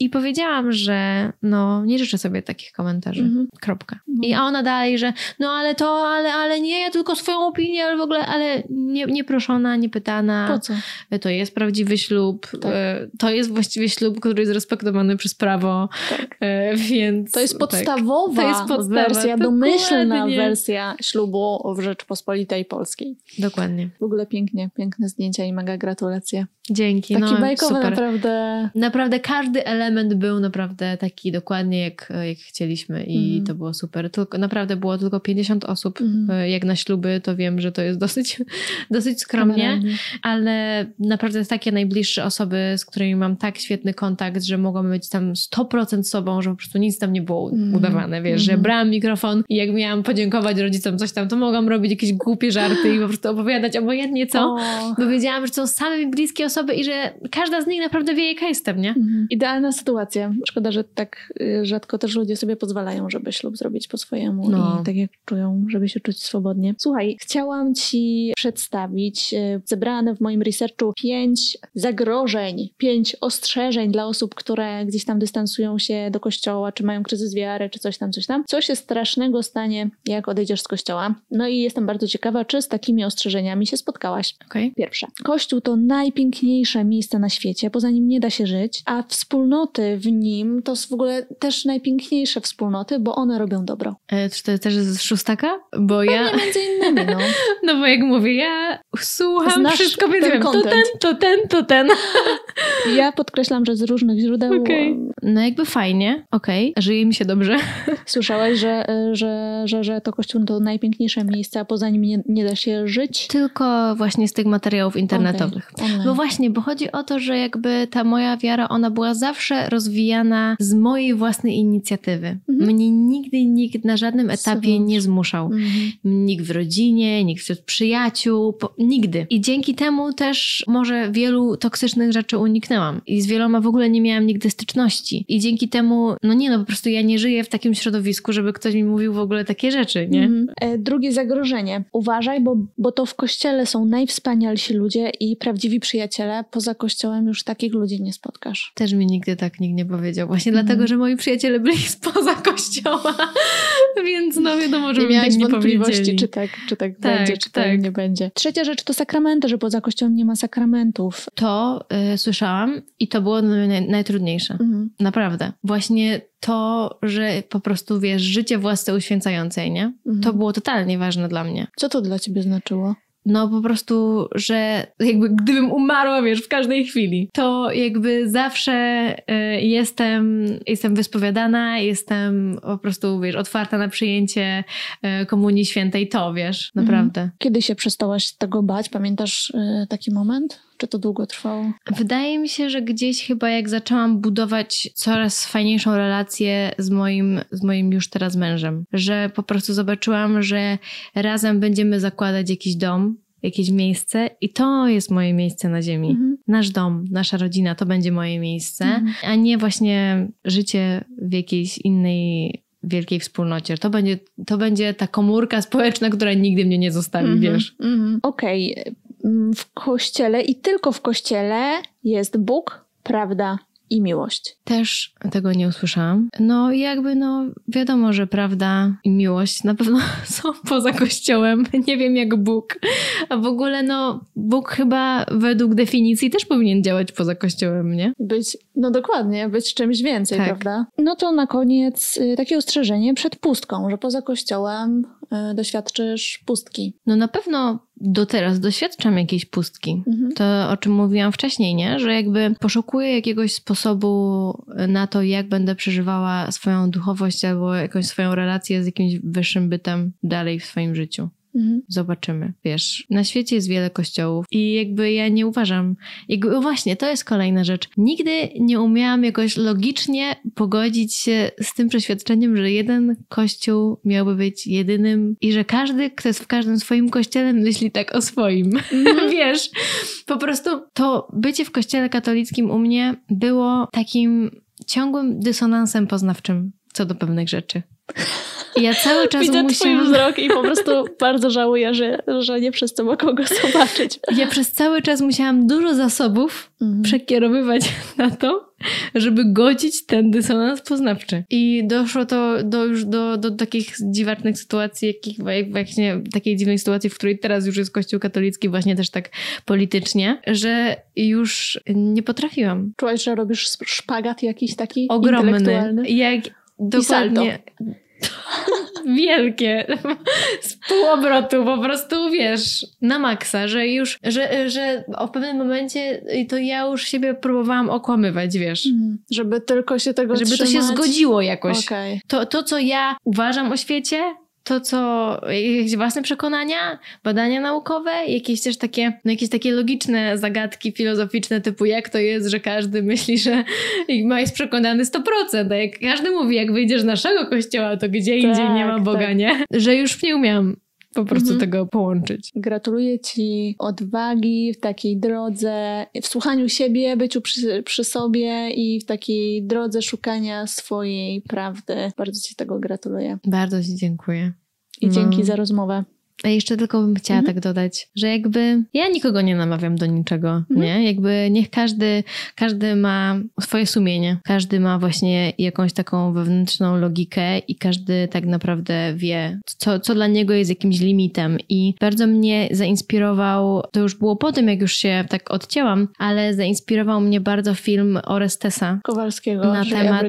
I powiedziałam, że no nie życzę sobie takich komentarzy. Mhm. Kropka. No. I ona dalej, że no ale to, ale, ale nie, ja tylko swoją opinię, ale w ogóle, ale nie, nie proszona, nie pytana. Po co? To jest prawdziwy ślub. Tak. To jest właściwie ślub, który jest respektowany przez prawo. Tak. Więc. To jest tak. Podstawowa To jest podstawa, wersja, domyślna dokładnie. wersja ślubu w Rzeczpospolitej Polskiej. Dokładnie. W ogóle pięknie, piękne zdjęcia i mega gratulacje. Dzięki. Taki no, bajkowy super. naprawdę. Naprawdę każdy element był naprawdę taki dokładnie jak, jak chcieliśmy i Mhm. to było super. Tylko, naprawdę było tylko 50 osób. Mhm. E, Jak na śluby, to wiem, że to jest dosyć, dosyć skromnie, kameralnie. ale naprawdę takie najbliższe osoby, z którymi mam tak świetny kontakt, że mogłam być tam 100% sobą, że po prostu nic tam nie było Mhm. udawane, wiesz, że Mhm. brałam mikrofon i jak miałam podziękować rodzicom coś tam, to mogłam robić jakieś głupie żarty i po prostu opowiadać obojętnie co. O. Bo wiedziałam, że to są same mi bliskie osoby i że każda z nich naprawdę wie, jaka jestem, nie? Mhm. Idealna sytuacja. Szkoda, że tak y, rzadko też ludzie sobie pozwalają, żeby ślub zrobić po swojemu No. i tak jak czują, żeby się czuć swobodnie. Słuchaj, chciałam Ci przedstawić y, zebrane w moim researchu pięć zagrożeń, pięć ostrzeżeń dla osób, które gdzieś tam dystansują się do kościoła, czy mają kryzys wiary, czy coś tam, coś tam. Co się strasznego stanie, jak odejdziesz z kościoła? No i jestem bardzo ciekawa, czy z takimi ostrzeżeniami się spotkałaś. Okej. Pierwsze. Kościół to najpiękniejsze miejsce na świecie, poza nim nie da się żyć, a wspólnoty w nim to w ogóle też najpiękniejsze wspólnoty, bo one robią dobro. E, Czy to też jest z szóstaka? Bo ja, między innymi, no. no bo jak mówię, ja słucham Znasz wszystko, więc wiem, to ten, content. to ten, to ten. Ja podkreślam, że z różnych źródeł Okej. e, No jakby fajnie, okej, żyje mi się dobrze. Słyszałeś, że, e, że, że, że to kościół to najpiękniejsze miejsce, a poza nim nie, nie da się żyć. Tylko właśnie z tych materiałów internetowych. Online. Bo właśnie, bo chodzi o to, że jakby ta moja wiara, ona była zawsze rozwijana z mojej własnej inicjatywy. Mhm. Mnie nigdy nikt na żadnym etapie nie zmuszał. Mhm. Nikt w rodzinie, nikt wśród przyjaciół, po, nigdy. I dzięki temu też może wielu toksycznych rzeczy uniknęłam. I z wieloma w ogóle nie miałam nigdy styczności. I dzięki temu, no nie no, po prostu ja nie żyję w takim środowisku, żeby ktoś mi mówił w ogóle takie rzeczy, nie? E, Drugie zagrożenie. Uważaj, bo, bo to w kościele są najwspanialsi ludzie i prawdziwi przyjaciele. Poza kościołem już takich ludzi nie spotkasz. Też mi nigdy tak nikt nie powiedział. Właśnie Mhm. dlatego, że moi przyjaciele byli spoza kościoła. Więc no wiadomo, że Nie mi miałeś tak wątpliwości, czy tak, czy tak, Tak, będzie, czy tak. tak. nie będzie. Trzecia rzecz to sakramenty, że poza kościołem nie ma sakramentów. To y, słyszałam i to było naj, najtrudniejsze. Mhm. Naprawdę. Właśnie to, że po prostu wiesz, życie w łasce uświęcającej, nie? Mhm. To było totalnie ważne dla mnie. Co to dla ciebie znaczyło? No po prostu, że jakby gdybym umarła, wiesz, w każdej chwili, to jakby zawsze y, jestem, jestem wyspowiadana, jestem po prostu, wiesz, otwarta na przyjęcie y, Komunii Świętej, to wiesz, Mhm. naprawdę. Kiedy się przestałaś tego bać? Pamiętasz y, taki moment? Czy to długo trwało? Wydaje mi się, że gdzieś chyba jak zaczęłam budować coraz fajniejszą relację z moim, z moim już teraz mężem, że po prostu zobaczyłam, że razem będziemy zakładać jakiś dom, jakieś miejsce i to jest moje miejsce na ziemi. Mhm. Nasz dom, nasza rodzina to będzie moje miejsce, Mhm. a nie właśnie życie w jakiejś innej wielkiej wspólnocie. To będzie, to będzie ta komórka społeczna, która nigdy mnie nie zostawi, Mhm, wiesz. mhm. Okej, mm, w kościele i tylko w kościele jest Bóg, prawda i miłość. Też tego nie usłyszałam. No jakby no wiadomo, że prawda i miłość na pewno są poza kościołem. Nie wiem jak Bóg. A w ogóle no Bóg chyba według definicji też powinien działać poza kościołem, nie? Być, no dokładnie, być czymś więcej, Tak. prawda? No to na koniec y, takie ostrzeżenie przed pustką, że poza kościołem y, doświadczysz pustki. No na pewno do teraz doświadczam jakiejś pustki. Mhm. To, o czym mówiłam wcześniej, nie? Że jakby poszukuję jakiegoś sposobu na to, jak będę przeżywała swoją duchowość albo jakąś swoją relację z jakimś wyższym bytem dalej w swoim życiu. Mhm. Zobaczymy. Wiesz, na świecie jest wiele kościołów i jakby ja nie uważam, jakby właśnie, to jest kolejna rzecz. Nigdy nie umiałam jakoś logicznie pogodzić się z tym przeświadczeniem, że jeden kościół miałby być jedynym i że każdy, kto jest w każdym swoim kościele, myśli tak o swoim. Mhm. Wiesz, po prostu to bycie w kościele katolickim u mnie było takim ciągłym dysonansem poznawczym co do pewnych rzeczy. I ja cały czas Widzę musiałam... twój wzrok i po prostu bardzo żałuję, że, że nie wszyscy mogą go zobaczyć. Ja przez cały czas musiałam dużo zasobów mhm. przekierowywać na to, żeby godzić ten dysonans poznawczy. I doszło to do, już do, do takich dziwacznych sytuacji, jakich, właśnie takiej dziwnej sytuacji, w której teraz już jest Kościół katolicki, właśnie też tak politycznie, że już nie potrafiłam. Czułaś, że robisz szpagat jakiś taki Ogromny. Jak dokładnie... Wielkie. Z półobrotu po prostu, wiesz, na maksa, że już, że, że w pewnym momencie to ja już siebie próbowałam okłamywać, wiesz. Mm, żeby tylko się tego Żeby trzymać. to się zgodziło jakoś. Okay. To, to, co ja uważam o świecie, to, co jakieś własne przekonania, badania naukowe, jakieś też takie, no jakieś takie logiczne zagadki filozoficzne, typu jak to jest, że każdy myśli, że ma jest przekonany 100%, a jak każdy mówi, jak wyjdziesz z naszego kościoła, to gdzie tak, indziej nie ma tak, Boga, tak. nie? Że już nie umiałam po prostu mhm. tego połączyć. Gratuluję Ci odwagi w takiej drodze, w słuchaniu siebie, byciu przy, przy sobie i w takiej drodze szukania swojej prawdy. Bardzo Ci tego gratuluję. Bardzo Ci dziękuję. I no. dzięki za rozmowę. A jeszcze tylko bym chciała mhm. tak dodać, że jakby ja nikogo nie namawiam do niczego, mhm. nie? Jakby niech każdy, każdy ma swoje sumienie, każdy ma właśnie jakąś taką wewnętrzną logikę i każdy tak naprawdę wie, co, co dla niego jest jakimś limitem. I bardzo mnie zainspirował, to już było po tym, jak już się tak odcięłam, ale zainspirował mnie bardzo film Orestesa. Kowalskiego, na temat.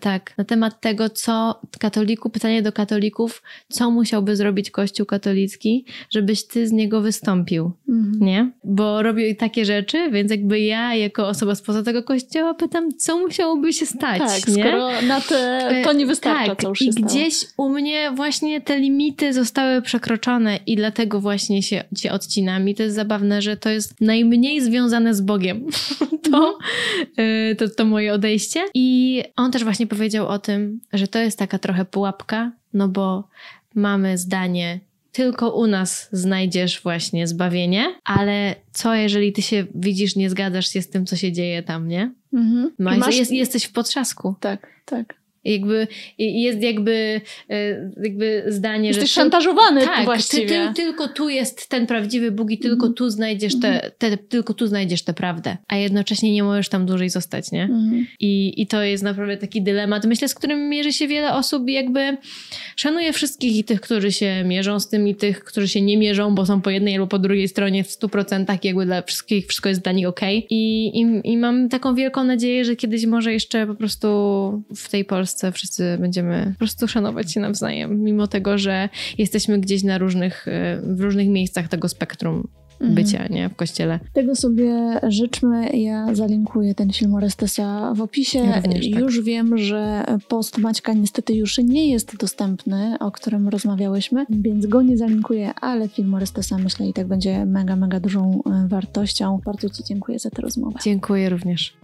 Tak, na temat tego, co katoliku, pytanie do katolików, co musiałby zrobić Kościół katolicki katolicki, żebyś ty z niego wystąpił, mhm. nie? Bo robię takie rzeczy, więc jakby ja jako osoba spoza tego kościoła pytam, co musiałoby się stać, tak, nie? skoro na te, to nie wystarcza, tak, co już się i stało. gdzieś u mnie właśnie te limity zostały przekroczone i dlatego właśnie się, się odcinam i to jest zabawne, że to jest najmniej związane z Bogiem. to, mhm. to, to moje odejście. I on też właśnie powiedział o tym, że to jest taka trochę pułapka, no bo mamy zdanie tylko u nas znajdziesz właśnie zbawienie, ale co jeżeli ty się widzisz, nie zgadzasz się z tym, co się dzieje tam, nie? Mhm. Masz... Jest, jesteś w potrzasku. Tak, tak. Jakby jest jakby, e, jakby zdanie, Jesteś że... Jesteś szantażowany tak, właściwie. Ty, ty, tylko tu jest ten prawdziwy Bóg i tylko mm. tu znajdziesz te, mhm. te, tylko tu znajdziesz tę prawdę, a jednocześnie nie możesz tam dłużej zostać, nie? Mm. I, I to jest naprawdę taki dylemat, myślę, z którym mierzy się wiele osób i jakby szanuję wszystkich i tych, którzy się mierzą z tym i tych, którzy się nie mierzą, bo są po jednej albo po drugiej stronie w stu procentach jakby dla wszystkich wszystko jest dla nich okej. Okay. I, i, I mam taką wielką nadzieję, że kiedyś może jeszcze po prostu w tej Polsce Polsce wszyscy będziemy po prostu szanować się nawzajem, mimo tego, że jesteśmy gdzieś na różnych, e, w różnych miejscach tego spektrum mhm. bycia, nie? W kościele. Tego sobie życzmy. Ja zalinkuję ten film Orestesa w opisie. Ja tak. już tak. wiem, że post Maćka niestety już nie jest dostępny, o którym rozmawiałyśmy, więc go nie zalinkuję, ale film Orestesa myślę i tak będzie mega, mega dużą e, wartością. Bardzo Ci dziękuję za tę rozmowę. Dziękuję również.